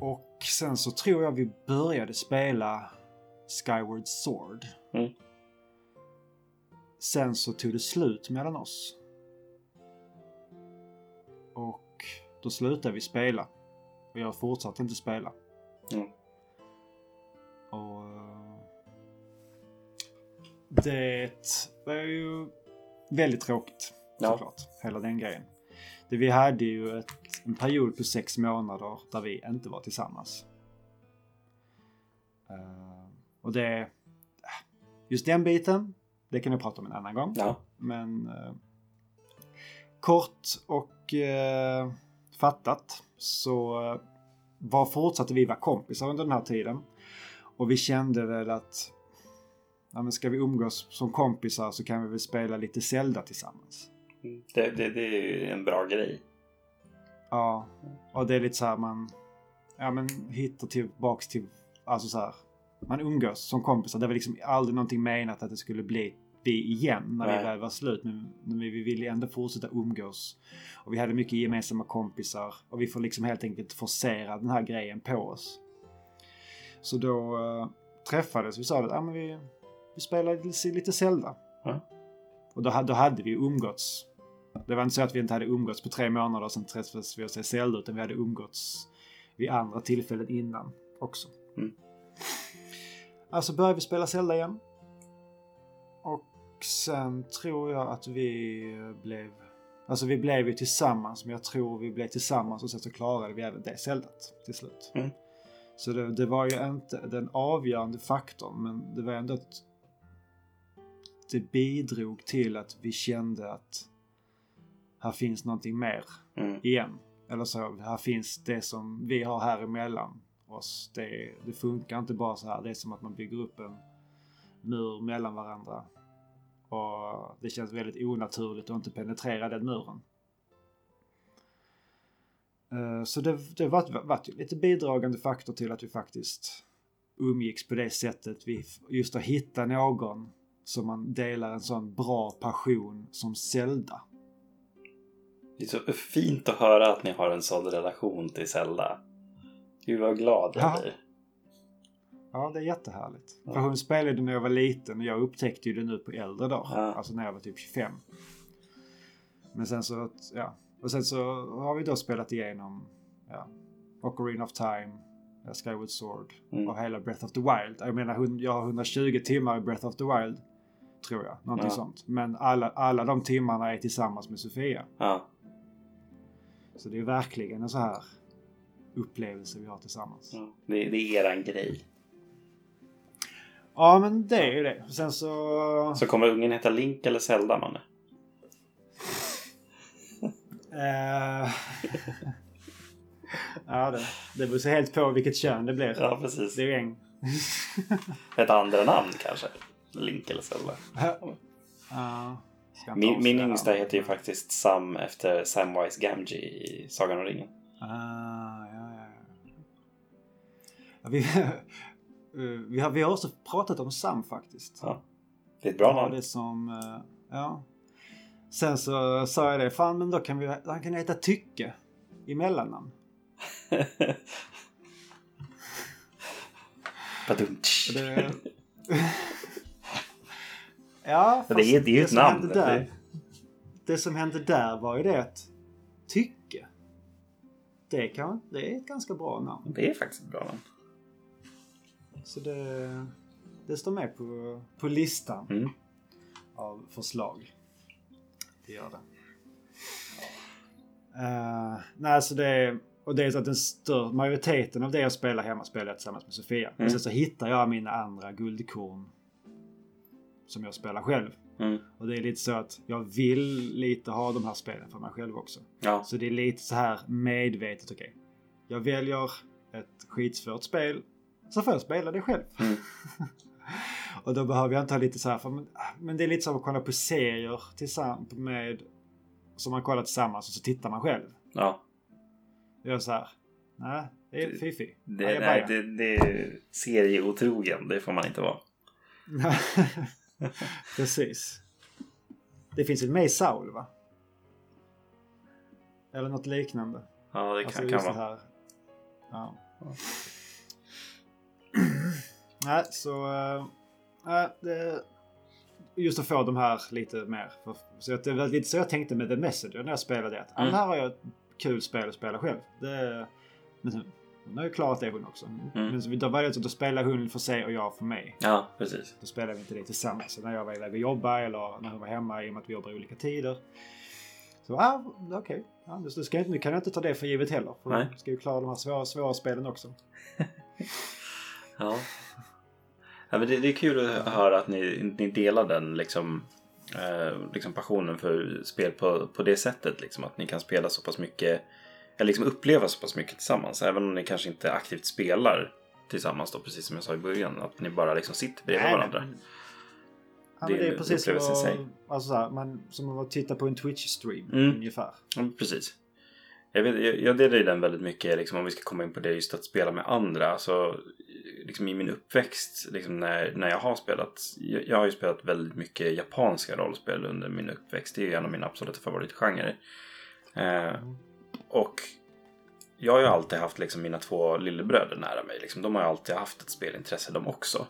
Och sen så tror jag vi började spela Skyward Sword. Mm. Sen så tog det slut mellan oss. Då slutade vi spela. Och jag fortsatte inte spela. Mm. Och... eh, det var ju väldigt tråkigt Ja. såklart. Hela den grejen. Det, vi hade ju ett, en period på sex månader där vi inte var tillsammans. Eh, och det... Just den biten, det kan vi prata om en annan gång. Ja. Men eh, kort och eh, fattat så eh, var fortsatte vi vara kompisar under den här tiden. Och vi kände väl att ja, ska vi umgås som kompisar så kan vi väl spela lite Zelda tillsammans. Det, det, det är ju en bra grej. Ja, och det är lite så här man ja, men hittar tillbaks till, alltså så här, man umgås som kompisar. Det var liksom aldrig någonting menat att det skulle bli vi igen när Nej. vi väl var slut. Men, men vi, vi ville ändå fortsätta umgås. Och vi hade mycket gemensamma kompisar. Och vi får liksom helt enkelt forcera den här grejen på oss. Så då eh, träffades vi och sa att ah, men vi, vi spelar lite, lite Zelda. Ja. Och då, då hade vi umgåtts. Det var inte så att vi inte hade umgåtts på tre månader och sen träffades vi och såg Zelda. Utan vi hade umgåtts vid andra tillfällen innan också. Mm. Alltså började vi spela Zelda igen. Och sen tror jag att vi blev... Alltså vi blev ju tillsammans, men jag tror vi blev tillsammans och sen så klarade vi även det Zeldat till slut. Mm. Så det, det var ju inte den avgörande faktorn, men det var ändå att det bidrog till att vi kände att här finns någonting mer Mm. igen. Eller så, här finns det som vi har här emellan oss. Det, det funkar inte bara så här. Det är som att man bygger upp en mur mellan varandra. Och det känns väldigt onaturligt att inte penetrera den muren. Eh, Så det, det var, var lite bidragande faktor till att vi faktiskt umgicks på det sättet. Vi, just att hitta någon som man delar en sån bra passion som Zelda. Det är så fint att höra att ni har en sån relation till Zelda. Gud vad glad jag Ja. blir. Ja, det är jättehärligt. Ja. För hon spelade när jag var liten och jag upptäckte ju det nu på äldre dagar. Ja. Alltså när jag var typ 25. Men sen så, ja. Och sen så har vi då spelat igenom, ja, Ocarina of Time, Skyward Sword Mm. och hela Breath of the Wild. Jag menar, jag har 120 timmar i Breath of the Wild. Tror jag. Någonting Ja. sånt. Men alla, alla de timmarna är tillsammans med Sofia. Ja. Så det är verkligen en så här upplevelse vi har tillsammans. ja. Det, det är eran grej. Ja, men det är ju det. Sen så... Så kommer ungen heta Link eller Zelda, Manne? Eh, ja, det, det beror sig helt på vilket kön det blir. Ja, precis. Det är ju en. Ett andra namn kanske? Link eller Zelda. Inte Min, min yngsta heter ju faktiskt Sam efter Samwise Gamgee i Sagan om ringen. Ah, ja, ja, ja. ja vi, eh, vi, har, vi har också pratat om Sam faktiskt. Ja. Det är ett bra namn. det som... eh, Ja. Sen så sa jag det. Fan, men då kan vi... Han kan heta Tycke i mellannamn. Det... ja, det är- det är ju ett namn. Där, Det- det som hände där var ju det att Tycke. Det, kan, det är ett ganska bra namn. Det är faktiskt ett bra namn. Så det, det står med på, på listan Mm. av förslag. Det gör det. Uh, nej, så det och det är så att den större majoriteten av det jag spelar hemma spelar jag tillsammans med Sofia. Mm. Men sen så hittar jag mina andra guldkorn som jag spelar själv. Mm. Och det är lite så att jag vill lite ha de här spelen för mig själv också. Ja. Så det är lite så här medvetet, okej. Jag väljer ett skitsvårt spel, så får jag spela det själv. Mm. och då behöver jag inte ha lite så här, för, men, men det är lite som att kolla på serier tillsammans med, som man kollar tillsammans och så tittar man själv. ja. Jag är så här, nej, det är fifi. Det, nej, bajar. det, det är serieotrogen. Det får man inte vara. Precis. Det finns ett med i Saul, va? Eller något liknande. Ja, det kan, Alltså kan vara. Ja. Nej, så... äh, det, just att få de här lite mer. För, så att det var lite så jag tänkte med The Messenger när jag spelade det. Att, Mm. här har jag ett kul spel att spela själv. Det, men Hon har ju klarat det hon också. Mm. Men då var det så att då spelar hon för sig och jag för mig. Ja, precis. Då spelade vi inte det tillsammans. Så när jag var iväg och jobbade eller när hon var hemma i och med att vi jobbar i olika tider. Så ah, okej. Okay. Ja, nu, ska jag, inte- nu kan jag inte ta det för givet heller. För Nej. ska ju klara de här svåra, svåra spelen också. Ja. Ja men det, det är kul att höra att ni, ni delar den liksom, eh, liksom passionen för spel på, på det sättet. Liksom, att ni kan spela så pass mycket, eller liksom uppleva så pass mycket tillsammans. Även om ni kanske inte aktivt spelar tillsammans då, precis som jag sa i början. Att ni bara liksom sitter bredvid Nej, varandra. men- Ja, Det det är precis som att, alltså, så här, man, som att titta på en Twitch-stream Mm. ungefär. Ja, precis. Jag, vet, jag, jag delar ju den väldigt mycket, liksom, om vi ska komma in på det, just att spela med andra. Så, liksom, I min uppväxt, liksom, när, när jag har spelat, jag, jag har ju spelat väldigt mycket japanska rollspel under min uppväxt. Det är ju en av mina absoluta favoritgenrer. Eh, och jag har ju alltid haft liksom, mina två lillebröder nära mig. Liksom, de har ju alltid haft ett spelintresse de också.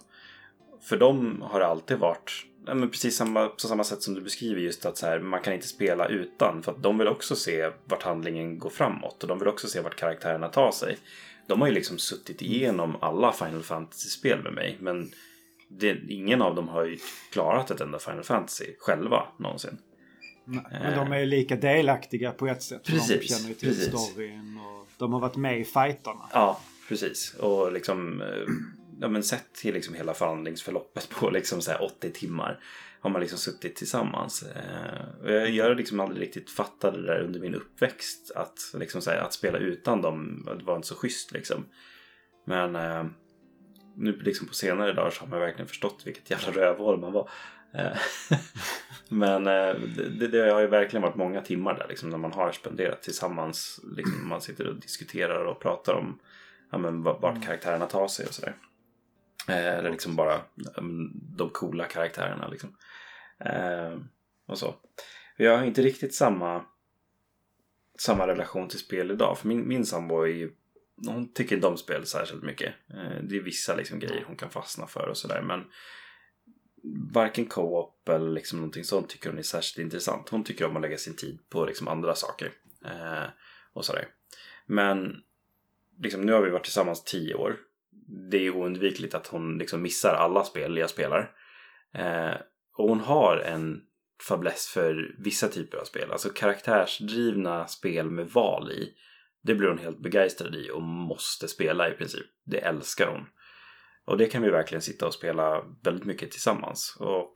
För dem har det alltid varit ja, men precis samma, på samma sätt som du beskriver just att så här, man kan inte spela utan. För att de vill också se vart handlingen går framåt och de vill också se vart karaktärerna tar sig. De har ju liksom suttit igenom alla Final Fantasy-spel med mig. Men det, ingen av dem har ju klarat ett enda Final Fantasy själva någonsin. Nej, Men de är ju lika delaktiga på ett sätt. för De Precis, känner ju till precis. storyn och de har varit med i fighterna. Ja, precis. Och liksom eh, ja, men sett till liksom hela förhandlingsförloppet på liksom så här 80 timmar har man liksom suttit tillsammans. Eh, jag jag liksom aldrig riktigt fattade det där under min uppväxt. Att, liksom här, att spela utan dem det var inte så schysst liksom. Men eh, nu liksom på senare dagar så har man verkligen förstått vilket jävla rövhål man var. Eh, Men eh, det, det har ju verkligen varit många timmar där liksom, när man har spenderat tillsammans. Liksom, man sitter och diskuterar och pratar om ja, men, va- vart karaktärerna tar sig och sådär. Eh, eller liksom bara de coola karaktärerna. Liksom. Eh, och så. Jag har inte riktigt samma, samma relation till spel idag. För min, min sambo är ju, hon tycker inte om spel särskilt mycket. Eh, det är vissa liksom, grejer hon kan fastna för och sådär. Men varken co-op eller liksom någonting sånt tycker hon är särskilt intressant. Hon tycker om att lägga sin tid på liksom andra saker. Eh, och sådär. Men liksom, nu har vi varit tillsammans tio år. Det är oundvikligt att hon liksom missar alla spel jag spelar. Eh, och hon har en fäbless för vissa typer av spel. Alltså karaktärsdrivna spel med val i. Det blir hon helt begeistrad i och måste spela i princip. Det älskar hon. Och det kan vi verkligen sitta och spela väldigt mycket tillsammans. Och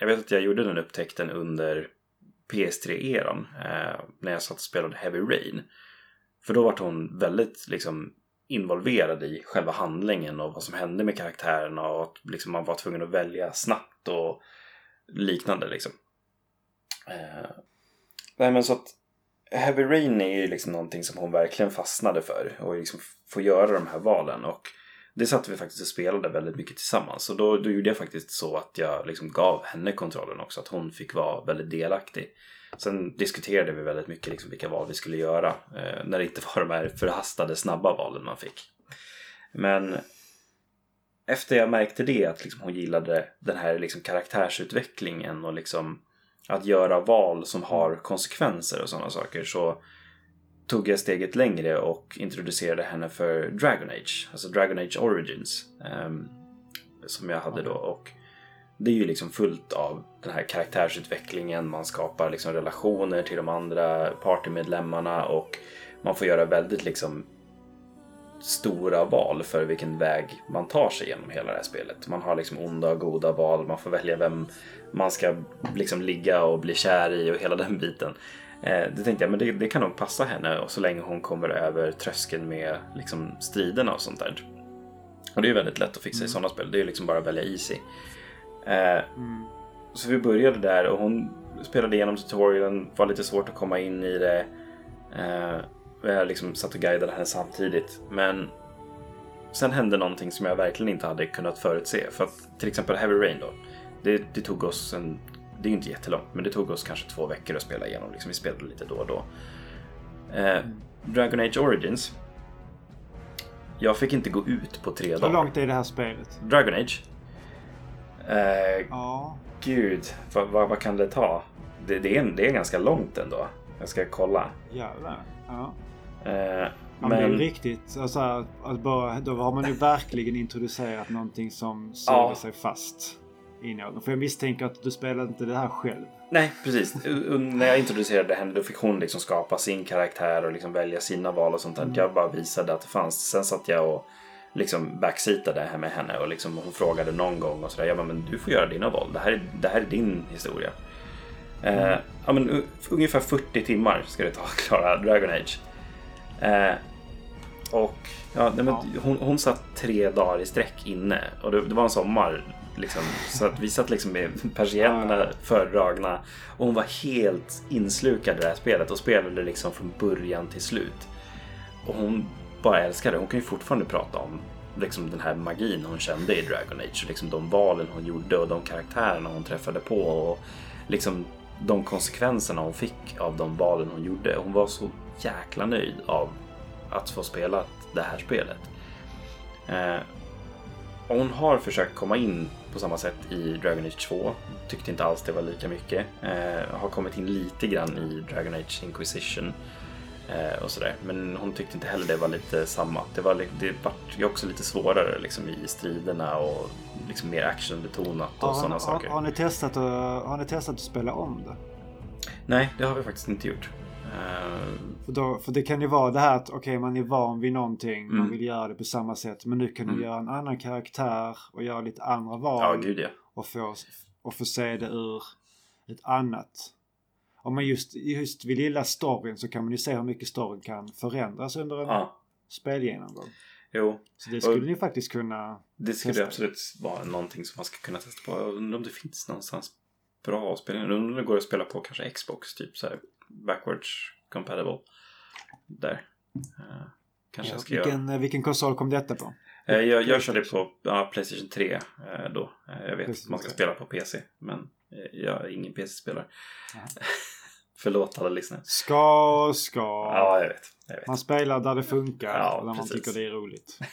jag vet att jag gjorde den upptäckten under PS3-eran. Eh, när jag satt och spelade Heavy Rain. För då var hon väldigt liksom involverad i själva handlingen och vad som hände med karaktärerna och att liksom, man var tvungen att välja snabbt och liknande liksom. Eh, nej men så att Heavy Rain är ju liksom någonting som hon verkligen fastnade för och liksom får göra de här valen och det satt vi faktiskt och spelade väldigt mycket tillsammans och då, då gjorde jag faktiskt så att jag liksom gav henne kontrollen också, att hon fick vara väldigt delaktig. Sen diskuterade vi väldigt mycket liksom vilka val vi skulle göra eh, när det inte var de här förhastade snabba valen man fick. Men efter jag märkte det, att liksom hon gillade den här liksom karaktärsutvecklingen och liksom att göra val som har konsekvenser och sådana saker så tog jag steget längre och introducerade henne för Dragon Age, alltså Dragon Age Origins. um, som jag hade då. Och det är ju liksom fullt av den här karaktärsutvecklingen. Man skapar liksom relationer till de andra partymedlemmarna och man får göra väldigt liksom stora val för vilken väg man tar sig genom hela det här spelet. Man har liksom onda och goda val, man får välja vem man ska liksom ligga och bli kär i och hela den biten. Eh, det tänkte jag, men det, det kan nog passa henne och så länge hon kommer över tröskeln med liksom striderna och sånt där. Och det är väldigt lätt att fixa i sådana spel, det är liksom bara att välja easy. Eh, så vi började där och hon spelade igenom tutorialen, var lite svårt att komma in i det. Eh, jag liksom satt och guidade henne samtidigt. Men sen hände någonting som jag verkligen inte hade kunnat förutse. För att till exempel Heavy Rain då. Det, det tog oss en... Det är ju inte jättelångt, men det tog oss kanske två veckor att spela igenom. Liksom, vi spelade lite då och då. Eh, Dragon Age Origins. Jag fick inte gå ut på tre Hur dagar. långt är det här spelet? Dragon Age. Eh, Ja. Gud, vad, vad, vad kan det ta? Det, det, är, det är ganska långt ändå. Jag ska kolla. Jävlar. Ja. Eh, men det är riktigt. Alltså, att bara, då har man ju verkligen introducerat någonting som suger Ja. sig fast i någon. För jag misstänker att du spelade inte det här själv. Nej, precis. När jag introducerade henne då fick hon liksom skapa sin karaktär och liksom välja sina val och sånt där. Jag bara visade att det fanns. Sen satt jag och liksom backseatade här med henne och liksom hon frågade någon gång och sådär. Jag bara, men du får göra dina val. Det här är, det här är din historia. Eh, ja, men ungefär 40 timmar ska det ta att klara Dragon Age. Eh, och ja, nej, men. Hon, hon satt tre dagar i sträck inne och det, det var en sommar. Liksom, så att vi satt liksom med persiennerna fördragna och hon var helt inslukad i det här spelet och spelade liksom från början till slut. Och hon bara älskade det. Hon kan ju fortfarande prata om liksom den här magin hon kände i Dragon Age. Liksom de valen hon gjorde och de karaktärerna hon träffade på. Och liksom de konsekvenserna hon fick av de valen hon gjorde. Hon var så jäkla nöjd av att få spela det här spelet. Eh, hon har försökt komma in på samma sätt i Dragon Age 2. Tyckte inte alls det var lika mycket. Eh, har kommit in lite grann i Dragon Age Inquisition. Eh, och sådär. Men hon tyckte inte heller det var lite samma. Det var det vart ju också lite svårare liksom, i striderna och liksom mer actionbetonat och sådana har, saker. har, ni testat att, har ni testat att spela om det? Nej, det har vi faktiskt inte gjort. Eh, För, då, för det kan ju vara det här att okej man är van vid någonting. Man Mm. vill göra det på samma sätt. Men nu kan du Mm. göra en annan karaktär och göra lite andra val. ja, gud ja. och få, och få se det ur ett annat. Om man just, just vid lilla storyn så kan man ju se hur mycket storyn kan förändras under en ja. spelgenomgång. Jo, Så det skulle Och- ni faktiskt kunna... Det skulle Testa. absolut vara någonting som man ska kunna testa på. Jag undrar om det finns någonstans bra spelningar. Jag undrar om det går att spela på kanske Xbox, typ så här backwards compatible. Där. Eh, kanske jag ska vilken, eh, vilken konsol kom detta på? Eh, jag, jag körde på ja, Playstation 3 eh, då. Jag vet att man ska 3. spela på PC. Men jag är ingen PC-spelare. Förlåt alla lyssnare. Ska, ska. Ja, jag vet. Jag vet. Man spelar där det funkar Ja, där man precis. tycker det är roligt.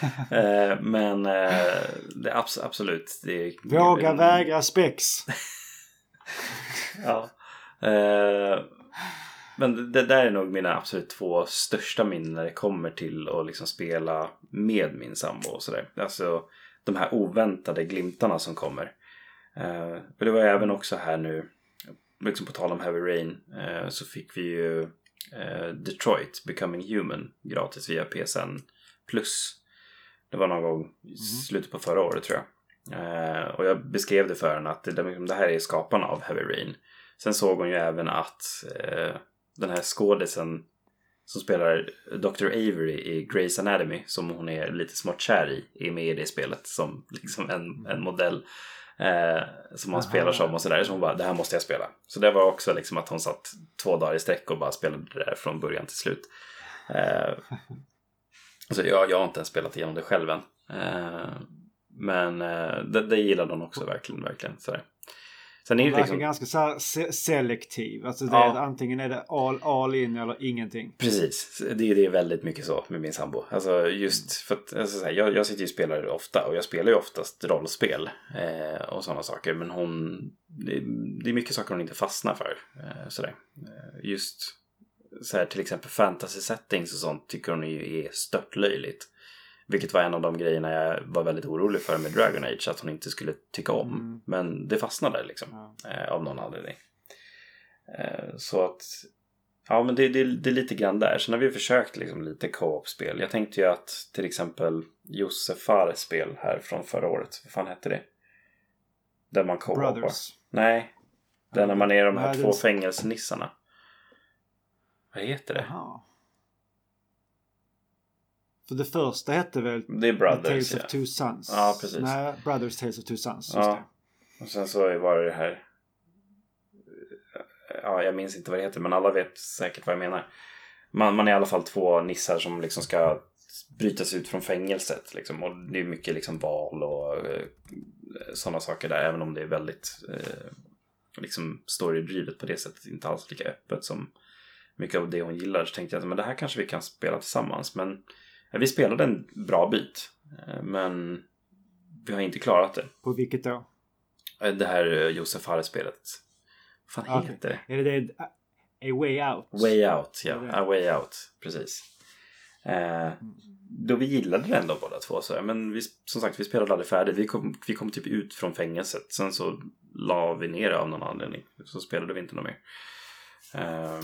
Eh, men eh, det abs- absolut. Det är, Våga vägra spex. Ja. Eh, men det där är nog mina absolut två största minnen när det kommer till att liksom spela med min sambo och sådär. Alltså de här oväntade glimtarna som kommer. Eh, och det var ju även också här nu, liksom på tal om Heavy Rain, eh, så fick vi ju eh, Detroit Becoming Human gratis via PSN Plus. Det var någon gång i slutet på förra året tror jag. Eh, och jag beskrev det för henne att det, det här är skaparna av Heavy Rain. Sen såg hon ju även att eh, den här skådisen som spelar Dr. Avery i Grey's Anatomy, som hon är lite smått kär i, är med i det spelet som liksom en, en modell. Eh, som Aha. spelar som och sådär. Så hon bara, det här måste jag spela. Så det var också liksom att hon satt två dagar i sträck och bara spelade det där från början till slut. Eh, så jag, jag har inte ens spelat igenom det själv än. Eh, men eh, det, det gillade hon också verkligen, verkligen. Sådär. Sen är det liksom... ganska så se- selektiv. Alltså det Ja. är, antingen är det all, all in eller ingenting. Precis, det, det är väldigt mycket så med min sambo. Alltså just för att alltså, så här, jag, jag sitter ju och spelar ofta och jag spelar ju oftast rollspel eh, och sådana saker. Men hon, det, det är mycket saker hon inte fastnar för. Eh, sådär. Eh, just så här, till exempel fantasy settings och sånt tycker hon ju är störtlöjligt. Vilket var en av de grejerna jag var väldigt orolig för med Dragon Age, att hon inte skulle tycka om. Mm. Men det fastnade liksom, eh, av någon anledning. Eh, så att, ja men det, det, det är lite grann där. Sen har vi försökt liksom lite co-op-spel. Jag tänkte ju att till exempel Josef Fares spel här från förra året, vad fan hette det? Där man co-opar. Brothers. Nej, där när man är de här Nej, två det- fängelsenissarna. Vad heter det? Jaha. För det första hette väl Det är The Brothers Tales ja. of Two Sons? Ja, precis. Nej, Brothers Tales of Two Sons. Ja. Och sen så var det det här. Ja, jag minns inte vad det heter men alla vet säkert vad jag menar. Man, man är i alla fall två nissar som liksom ska brytas ut från fängelset. Liksom. Och det är mycket liksom val och eh, sådana saker där. Även om det är väldigt eh, liksom storydrivet på det sättet. Inte alls lika öppet som mycket av det hon gillar. Så tänkte jag att men det här kanske vi kan spela tillsammans. Men vi spelade en bra bit. Eh, Men vi har inte klarat det. På vilket då? Eh, Det här eh, Josef Fares-spelet. Vad fan Okej. heter det? Är det det? A Way Out? Way Out, ja. A Way Out, precis. Eh, då vi gillade det ändå båda två. Så, men vi, som sagt, vi spelade aldrig färdigt. Vi kom, vi kom typ ut från fängelset. Sen så la vi ner det av någon anledning. Så spelade vi inte något mer. Eh,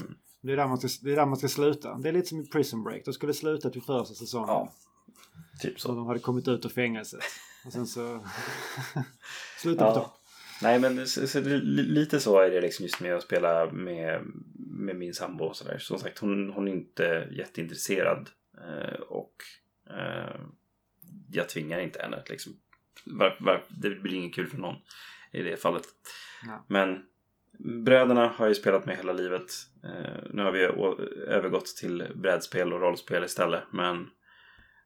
Det är, där man ska, det är där man ska sluta. Det är lite som i Prison Break. De skulle slutat vid första säsongen. ja, typ Så så. de hade kommit ut ur fängelset. Och sen så... Sluta på Ja. topp. Nej men så, så, li- lite så är det liksom just med att spela med, med min sambo och sådär. Som sagt hon, hon är inte jätteintresserad. Eh, och eh, jag tvingar inte henne liksom. Var, var, det blir inget kul för någon i det fallet. Ja. Men bröderna har ju spelat med hela livet. Eh, nu har vi övergått till brädspel och rollspel istället. Men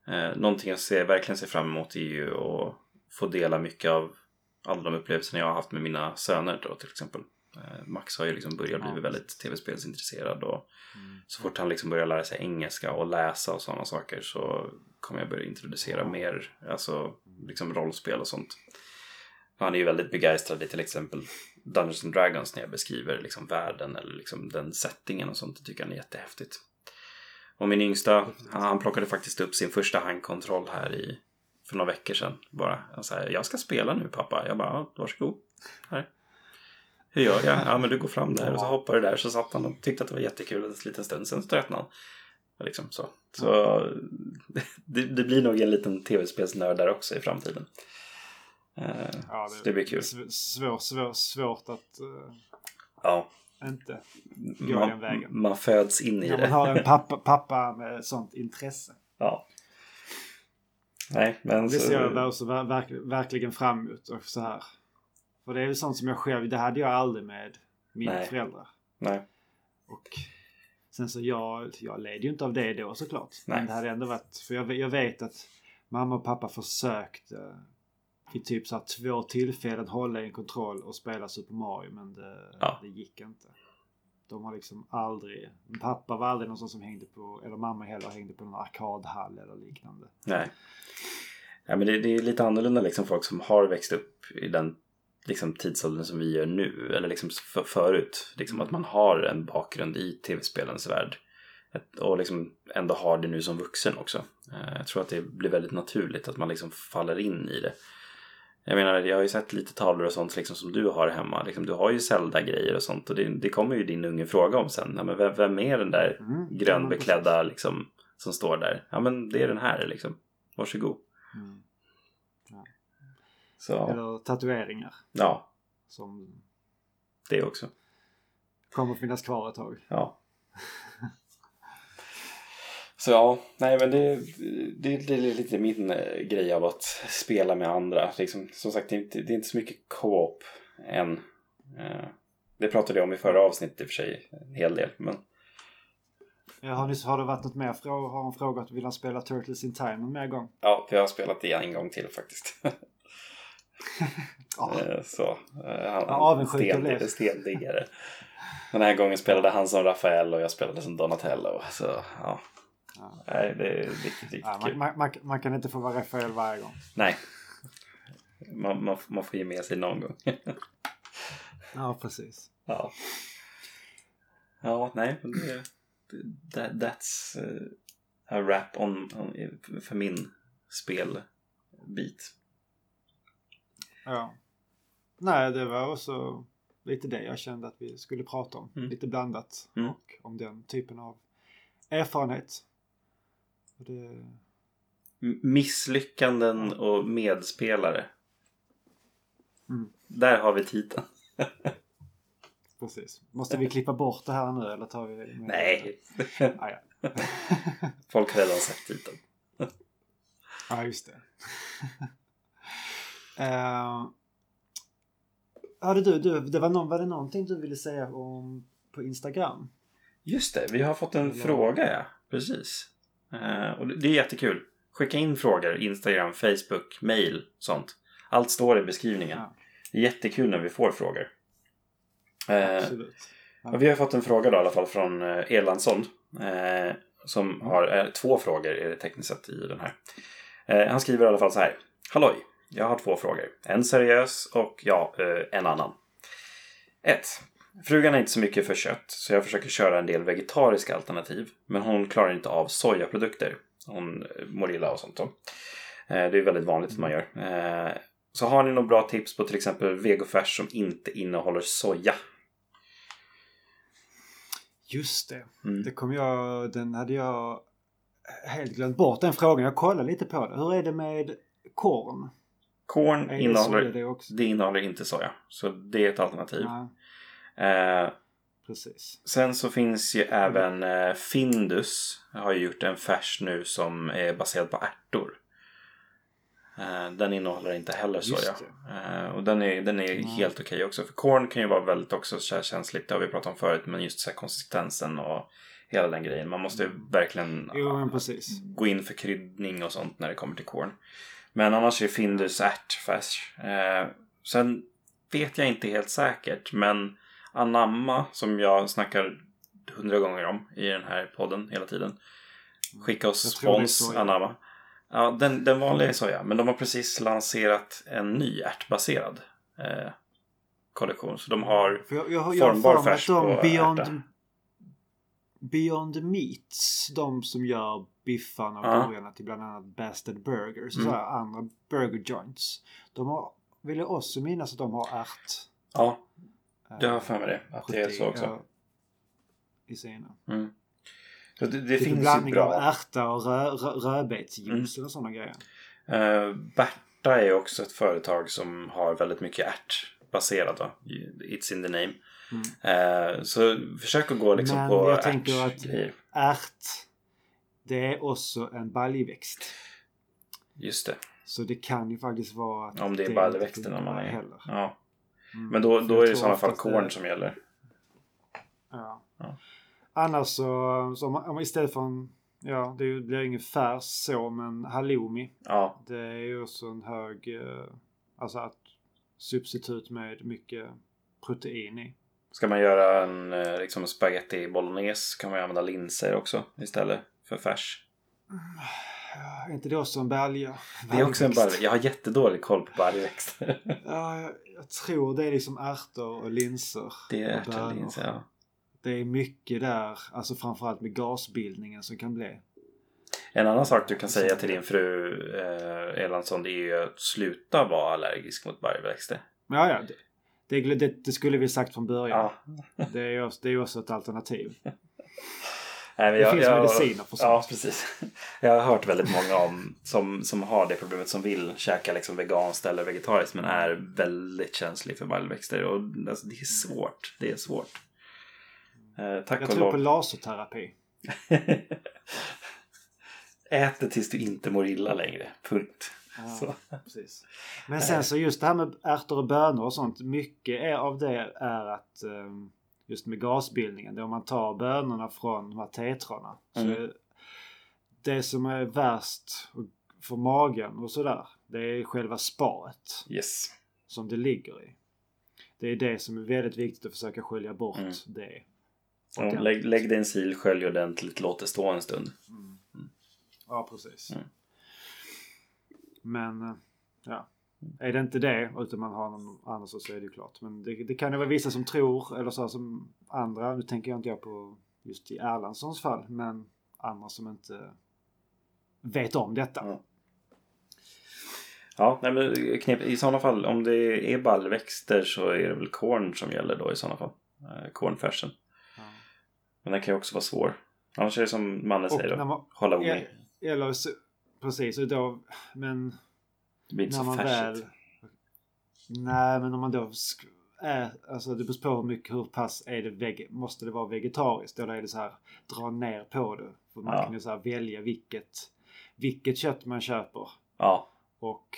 eh, någonting jag ser, verkligen ser fram emot är ju att få dela mycket av alla de upplevelserna jag har haft med mina söner då till exempel. Eh, Max har ju liksom börjat bli väldigt tv-spelsintresserad och Mm. så fort han liksom börjar lära sig engelska och läsa och sådana saker så kommer jag börja introducera mer alltså, liksom rollspel och sånt. Han är ju väldigt begeistrad i till exempel Dungeons and Dragons när jag beskriver liksom världen eller liksom den settingen och sånt. Det tycker han är jättehäftigt. Och min yngsta, han, han plockade faktiskt upp sin första handkontroll här i för några veckor sedan. Bara, han sa, jag ska spela nu pappa. Jag bara, varsågod. Här. Hur gör jag? Ja men du går fram där och så hoppar du där. Så satt han och tyckte att det var jättekul en liten stund. Sen tröttnade han. Liksom så. Så det, det blir nog en liten tv-spelsnörd där också i framtiden. Eh, Ja, så det blir kul. sv- Svår, svår, svårt att uh, Ja, inte gå den man, vägen. man föds in i man det. har en pappa, pappa med sånt intresse. Ja. Nej, men Det ser jag också ver- verk, verkligen fram emot. Och så här. För det är ju sånt som jag själv, det hade jag aldrig med mina Nej. föräldrar. Nej, Och sen så jag, jag led ju inte av det då såklart. Nej. Men det hade ändå varit, för jag, jag vet att mamma och pappa försökte vid typ så här två tillfällen hålla i en kontroll och spela Super Mario men det, Ja. det gick inte. De har liksom aldrig, pappa var aldrig någon som hängde på, eller mamma heller hängde på någon arkadhall eller liknande. nej. Ja, men det, det är lite annorlunda liksom folk som har växt upp i den liksom, tidsåldern som vi gör nu. Eller liksom för, förut. Liksom att man har en bakgrund i tv-spelens värld. Ett- Och liksom ändå har det nu som vuxen också. Eh, Jag tror att det blir väldigt naturligt att man liksom faller in i det. Jag menar, jag har ju sett lite tavlor och sånt liksom som du har hemma. Liksom, du har ju Zelda-grejer och sånt. Och det, det kommer ju din unge fråga om sen. Ja, men vem, vem är den där Mm. grönbeklädda liksom, som står där? Ja, men det är den här liksom. Varsågod. Mm. Så, Eller tatueringar ja, som det också. kommer finnas kvar ett tag. Ja. Så ja, nej men det, det, det är lite min eh, grej av att spela med andra. Liksom, som sagt, det är inte, det är inte så mycket co-op än. Eh, Det pratade jag om i förra avsnittet i och för sig en hel del. Men Ja, har, ni, har det varit något mer? Har hon frågat vill han spela Turtles in Time någon mer gång? ja, vi har spelat det en gång till faktiskt. Ja. Eh, Så, han, jag sten, stendiggare. Den här gången spelade han som Rafael och jag spelade som Donatello. Så ja, Ja. nej, det är riktigt, riktigt Ja, kul. man, man, man, kan inte få vara Rafael varje gång. Nej. Man, man, man får ge med sig någon gång. Ja, precis. ja. Ja, nej. men Det, that, that's uh, a wrap on, on, för min spelbit. Ja. Nej, det var också lite det jag kände att vi skulle prata om. Mm. Lite blandat. Mm. Och om den typen av erfarenhet. Det, Misslyckanden och medspelare. Mm. Där har vi titeln. precis. Måste vi klippa bort det här nu eller tar vi med? Nej, Ah, ja. folk har redan sett titeln. ja, just det. uh, hade du, du, det var, någon, var det någonting du ville säga om på Instagram? Just det, vi har fått en Eller- fråga ja. Precis. Eh, och det är jättekul. Skicka in frågor, Instagram, Facebook, mail, sånt. Allt står i beskrivningen. Ja. Det är jättekul när vi får frågor. Eh, Absolut. och vi har fått en fråga då, i alla fall från eh, Erlandsson. Eh, som har eh, två frågor är det tekniskt sett i den här. Eh, han skriver i alla fall så här. Halloj! Jag har två frågor. En seriös och ja, eh, en annan. 1. Frugan är inte så mycket för kött så jag försöker köra en del vegetariska alternativ. Men hon klarar inte av sojaprodukter. hon mår illa och sånt. Då. Eh, det är väldigt vanligt att man gör. Eh, så har ni några bra tips på till exempel vegofärs som inte innehåller soja? Just det. Mm. Det kom jag, den hade jag helt glömt bort den frågan. Jag kollade lite på det. Hur är det med korn? Korn innehåller, det också? det innehåller inte soja. Så det är ett alternativ. Nej, Eh, precis. sen så finns ju även eh, Findus. Har ju gjort en färs nu som är baserad på ärtor. Eh, den innehåller inte heller soja. Eh, och den är, den är helt okej också. För korn kan ju vara väldigt också så här känsligt. Det har vi pratat om förut. Men just så här konsistensen och hela den grejen. Man måste ju verkligen Jo, gå in för kryddning och sånt när det kommer till korn. Men annars är Findus ärtfärs. Eh, sen vet jag inte helt säkert. Men Anamma som jag snackar hundra gånger om i den här podden hela tiden. Skicka oss spons. Anamma. Ja, den, den vanliga är soja. Men de har precis lanserat en ny ärtbaserad eh, kollektion. Så de har För jag, jag, jag har formbar färs på Beyond, ärta. Beyond Meats, de som gör biffarna och Ja. till bland annat Bastard Burgers och Mm. så andra burger joints. De har, vill jag också minnas att de har ärt. Ja, eh, du har för mig det. Att det är så också. ja, I sina. Mm. Så det, det Det finns blandning av bra. ärta och rö, rö, rödbetsjuice Mm. eller sådana grejer. Uh, Berta är också ett företag som har väldigt mycket ärtbaserat. It's in the name. Eh, så försök att gå liksom Men på jag tänker att-. Ärt, det är också en baljväxt. Just det. Så det kan ju faktiskt vara att Om det är funkar man är. Heller. Ja. Mm. Men då, då är det i sådana fall korn som gäller. Ja. Ja. Annars så, så om istället för en, ja det blir ingen färs så men halloumi. Ja, Det är ju också en hög, eh, alltså ett substitut med mycket protein i. Ska man göra en eh, liksom spaghetti bolognese kan man ju använda linser också istället för färs. Ja, är inte det också en balja? Det är också en baljväxt. Jag har jättedålig koll på baljväxter. Ja, jag, jag tror det är liksom ärtor och linser. Det är ärtor och linser, ja. Det är mycket där, alltså framförallt med gasbildningen som kan bli. En annan sak du kan säga till din fru eh, Erlandsson det är ju att sluta vara allergisk mot baljväxter. Ja, ja, det, det, det, skulle vi sagt från början. Ja. Det är också, det är också ett alternativ. Nej, Det jag, finns jag, mediciner för sånt. Ja, precis. Jag har hört väldigt många om som, som har det problemet som vill käka liksom veganskt eller vegetariskt men är väldigt känslig för baljväxter. Och alltså, det är svårt. Det är svårt. Eh, tack Jag och tror lov. på laserterapi. Ät det tills du inte mår illa längre. Punkt. Ja, precis. Men sen så just det här med ärtor och bönor och sånt. Mycket av det är att ehm, just med gasbildningen. Då man tar bönorna från de här tetrarna. Så Mm. är det som är värst för magen och sådär. Det är själva spaet Yes. som det ligger i. Det är det som är väldigt viktigt att försöka skölja bort Mm. det. Och lägg, lägg dig en sil, skölj ordentligt, låt det stå en stund. Ja, precis. Mm. Men, eh, ja. Är det inte det, utan man har någon annan så, är det ju klart. Men det, det kan ju vara vissa som tror, eller så här som andra, nu tänker jag inte jag på just i Erlandssons fall, men andra som inte vet om detta. Ja. Ja, nej, men knep, i sådana fall om det är baljväxter så är det väl korn som gäller då i sådana fall. Eh, kornfärsen. Ja. Men den kan ju också vara svår. Annars är det som Manne Och säger då. man, Hålla ja, ordning. eller så, precis, och då, men Det blir inte när så man färsigt. väl... Nej, men om man då är, alltså det beror på hur mycket, hur pass är det veg, måste det vara vegetariskt eller är det så här dra ner på det. För man Ja. kan ju så här välja vilket, vilket kött man köper Ja, och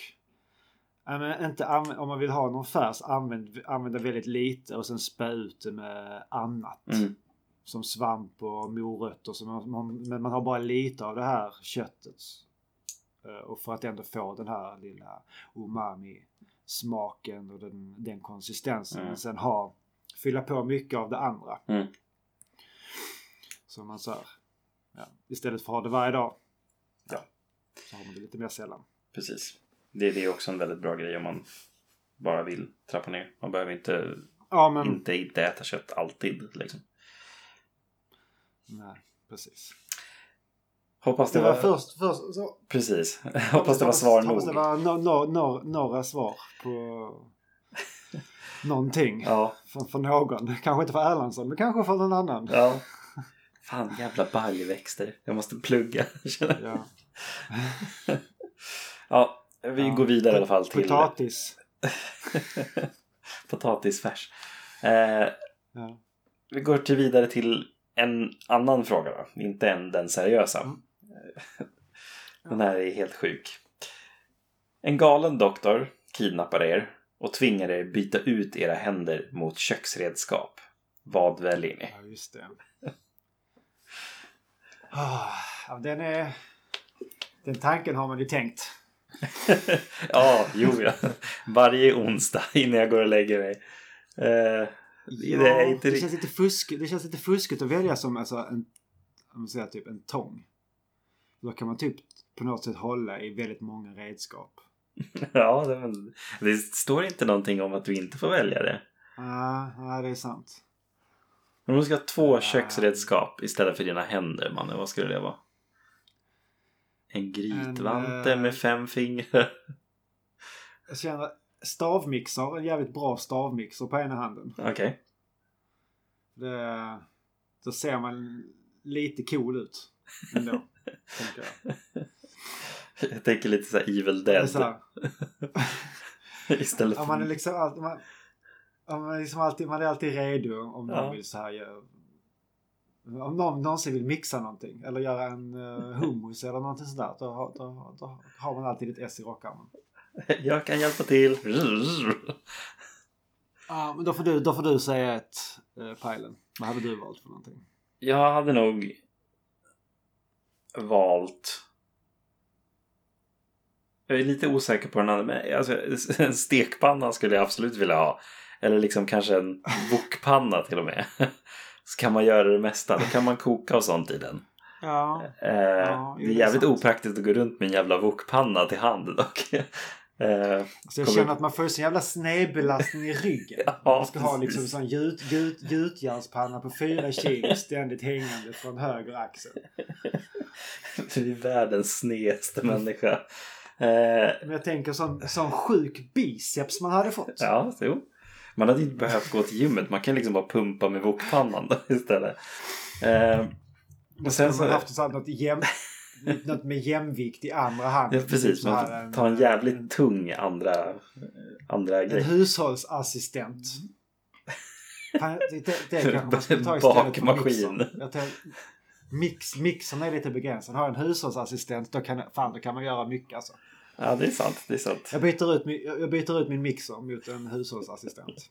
ja, men inte om man vill ha någon färs använd, använda väldigt lite och sen spä ut det med annat. mm, Som svamp och morötter. Så man, man, men man har bara lite av det här köttet. Eh, Och för att ändå få den här lilla umami smaken och den, den konsistensen. Mm. Men sen ha, fylla på mycket av det andra. Mm. Så man så här, ja, istället för att ha det varje dag. Ja, så har man det lite mer sällan. precis. Det, det är också en väldigt bra grej om man bara vill trappa ner. Man behöver inte, Ja men, inte, inte äta kött alltid. Liksom. nej precis. Hoppas det, Det var var... först, först så, Precis. Hoppas det var svar Hoppas det nog. var no, no, no, några svar på någonting. Ja, För, för någon. Kanske inte för Erlandsson, men kanske för någon annan. ja. Fan jävla baljväxter. Jag måste plugga. Ja. ja, vi Ja. går vidare i alla fall till Potatis. potatisfärs. Eh, Ja. vi går till vidare till en annan fråga då. Inte än den seriösa. Mm. Den här är helt sjuk. En galen doktor kidnappar er och tvingar er byta ut era händer mot köksredskap. Vad väljer ni? ja, just det. Ah, ja, den är... Den tanken har man ju tänkt. ja, jo ja. Varje onsdag innan jag går och lägger mig. Eh, det inte det, riktigt... känns lite fusk, det känns lite fuskigt att välja som alltså, en, om man säger, typ en tång. Då kan man typ på något sätt hålla i väldigt många redskap. Ja, det, men, det står inte någonting om att du inte får välja det. Ah, ja, det är sant. Men om du ska ha två Ah. köksredskap istället för dina händer, mannen, vad skulle det vara? En grytvante En, eh, med fem fingrar. Jag känner stavmixer, en jävligt bra stavmixer på ena handen. Okej. Det, då ser man lite cool ut ändå. tänker jag. Jag tänker lite så här Evil Dead. så här, istället ja, för... man är liksom alltid, man, ja, man, är liksom alltid, man är alltid redo om någon Ja. vill så här göra, om någon någonsin vill mixa någonting eller göra en uh, hummus eller någonting sådär. Då, har- då, då har man alltid ett S i rockarmen. Jag kan hjälpa till. Ja, men då får du, då får du säga ett uh, Pajlen. Vad hade du valt för någonting? Jag hade nog valt... Jag är lite osäker på den andra, men alltså, en stekpanna skulle jag absolut vilja ha. Eller liksom kanske en wokpanna till och med. Så kan man göra det mesta. Då kan man koka och sånt i den. Ja. Eh, Ja, det är jävligt sant. opraktiskt att gå runt med en jävla wokpanna till hand dock. eh, Så jag känner att man får en jävla snedbelastning i ryggen. Ja, man ska ha precis. liksom en sån gjut, gjut, gjutjärnspanna på fyra kilo ständigt hängande från höger axel. du är världens snedaste människa. Eh, Men jag tänker sån, sån sjuk biceps man hade fått. Ja, jo. Man hade inte behövt gå till gymmet. Man kan liksom bara pumpa med wokpannan istället. Eh, och sen Man så... hade haft något, jäm, något med jämvikt i andra handen. Ja, precis. Så här Man får ta en jävligt en, tung andra, andra en grej. hushållsassistent. Fan, det, det, det kanske man skulle ta istället för mixern. Mix, mixern är lite begränsad. Har en hushållsassistent då kan, fan, då kan man göra mycket alltså. Ja, det är sant. Det är sant. Jag byter ut min, jag byter ut min mixer mot en hushållsassistent.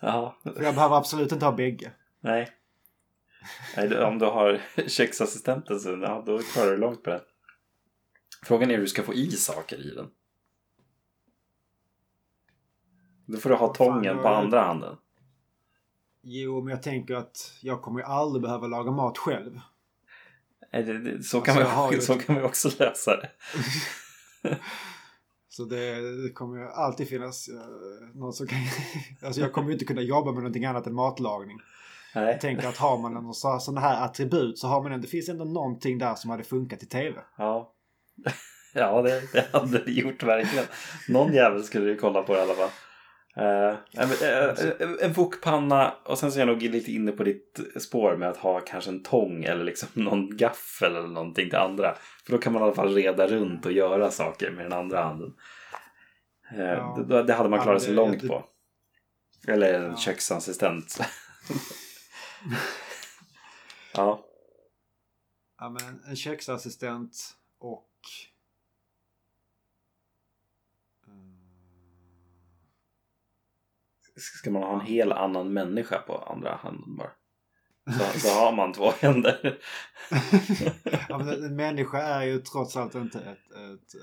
Ja, För jag behöver absolut inte ha bägge. nej. Nej. Om du har köksassistenten så ja, då klarar du långt på det. Frågan är hur du ska få i saker i den. Då får du ha tången på andra handen. Jo, men jag tänker att jag kommer ju aldrig behöva laga mat själv. Så kan, Alltså, ju så kan vi också lösa det. Så det, det kommer alltid finnas uh, någon som kan... alltså jag kommer ju inte kunna jobba med någonting annat än matlagning. Nej. Jag tänker att har man en så- sån här attribut så har man ändå, det finns ändå någonting där som hade funkat i tv. Ja, ja det, det hade det gjort verkligen. Någon jävel skulle ju kolla på det i alla fall. Uh, en, en wokpanna och sen så är jag nog lite inne på ditt spår med att ha kanske en tång eller liksom någon gaffel eller någonting till andra. För då kan man i alla fall reda runt och göra saker med den andra handen. Eh, Ja. det, det hade man Ja, klarat det- sig långt det- på. Eller en Ja. köksassistent. ja. Ja, men en köksassistent och... Ska man ha en hel annan människa på andra handen bara? Så, så har man två händer. ja, men en människa är ju trots allt inte ett, ett, eh,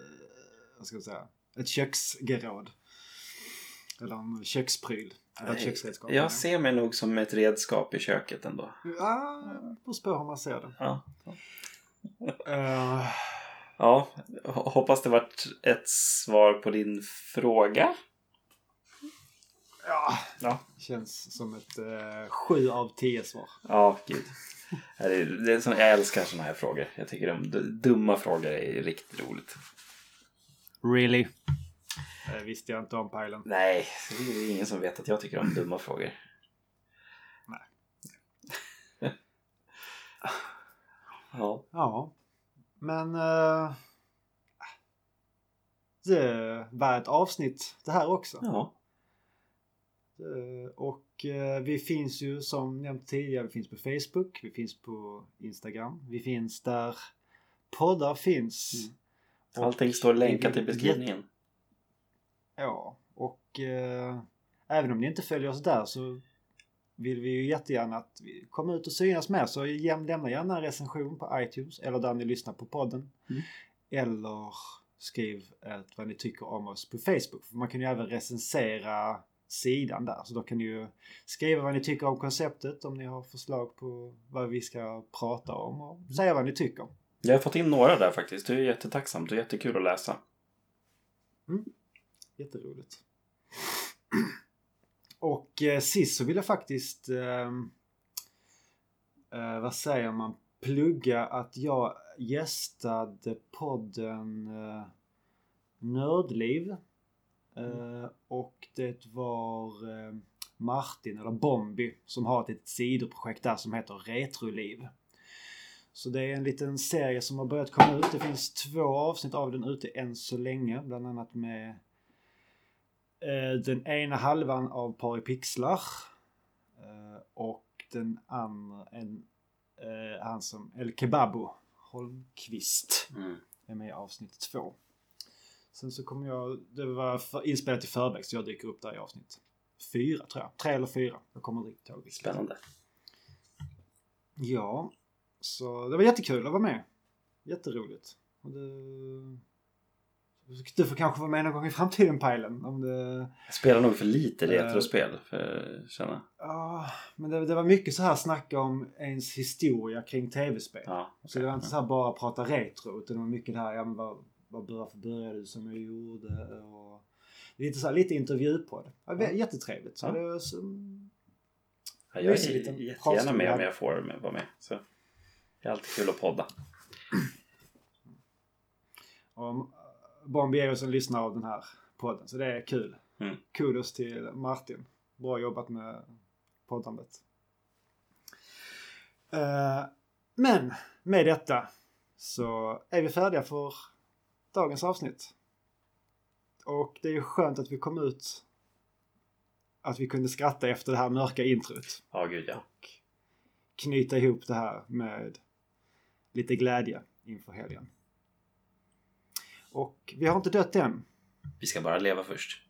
vad ska jag säga, ett köksgeråd. Eller en kökspryl. Köksredskap. Jag ser mig nog som ett redskap i köket ändå. Ja, på hur man ser det. Ja, Eh, ja hoppas det vart ett svar på din fråga. Ja, Ja. känns som ett eh, sju av tio svar. Ja, gud. Det är, det är sån, jag älskar såna här frågor. Jag tycker de dumma frågor är riktigt roligt. Really? Det visste jag inte om Pajlen. Nej, det är ingen som vet att jag tycker om dumma frågor. Nej. ja. Ja, men eh, det var ett avsnitt det här också. ja. Eh, Och eh, vi finns ju som nämnt tidigare, vi finns på Facebook, vi finns på Instagram, vi finns där poddar finns. Mm. Allting står länkat i beskrivningen. Ja, och eh, även om ni inte följer oss där så vill vi ju jättegärna att vi kommer ut och synas med. Så lämna gärna en recension på iTunes eller där ni lyssnar på podden. Mm. Eller skriv ett, vad ni tycker om oss på Facebook. För man kan ju även recensera sidan där. Så då kan ni ju skriva vad ni tycker om konceptet, om ni har förslag på vad vi ska prata om och säga vad ni tycker. Jag har fått in några där faktiskt. Det är jättetacksamt och jättekul att läsa. Jätteroligt. Och eh, sist så vill jag faktiskt, ehm, eh, vad säger man, plugga att jag gästade podden eh, Nördliv. Eh, och det var eh, Martin, eller Bombi, som har ett litet sidoprojekt där som heter Retroliv. Så det är en liten serie som har börjat komma ut. Det finns två avsnitt av den ute än så länge. Bland annat med den ena halvan av Paripixlar. Eh, och den andra, en, eh, han som, El Kebabo Holmqvist Mm. är med i avsnitt två. Sen så kommer jag, det var för, inspelat i förväg så jag dyker upp där i avsnitt fyra tror jag. Tre eller fyra. Jag kommer inte riktigt ihåg. vilket. Spännande. Ja, så det var jättekul att vara med. Jätteroligt. Och det... Du får kanske vara med någon gång i framtiden Pajlen. Om det... Jag spelar nog för lite Eh. retrospel för att känna. Ja, men det, det var mycket så här snacka om ens historia kring tv-spel. Ja, Så det var inte så här bara prata retro utan det var mycket det här, ja men vad, vad, varför började du som jag gjorde? Och lite så här, lite intervjupodd. Ja, Ja. Jättetrevligt. Så Ja. det var så, Ja, jag är jättegärna med om jag får vara med. Så det är alltid kul att podda. och Bombi är ju som lyssnar av den här podden så det är kul. Mm. Kudos till Martin. Bra jobbat med poddandet. Eh, men med detta så är vi färdiga för dagens avsnitt. Och det är ju skönt att vi kom ut att vi kunde skratta efter det här mörka introt. Ja, gud ja. Och knyta ihop det här med lite glädje inför helgen. Och vi har inte dött än. Vi ska bara leva först.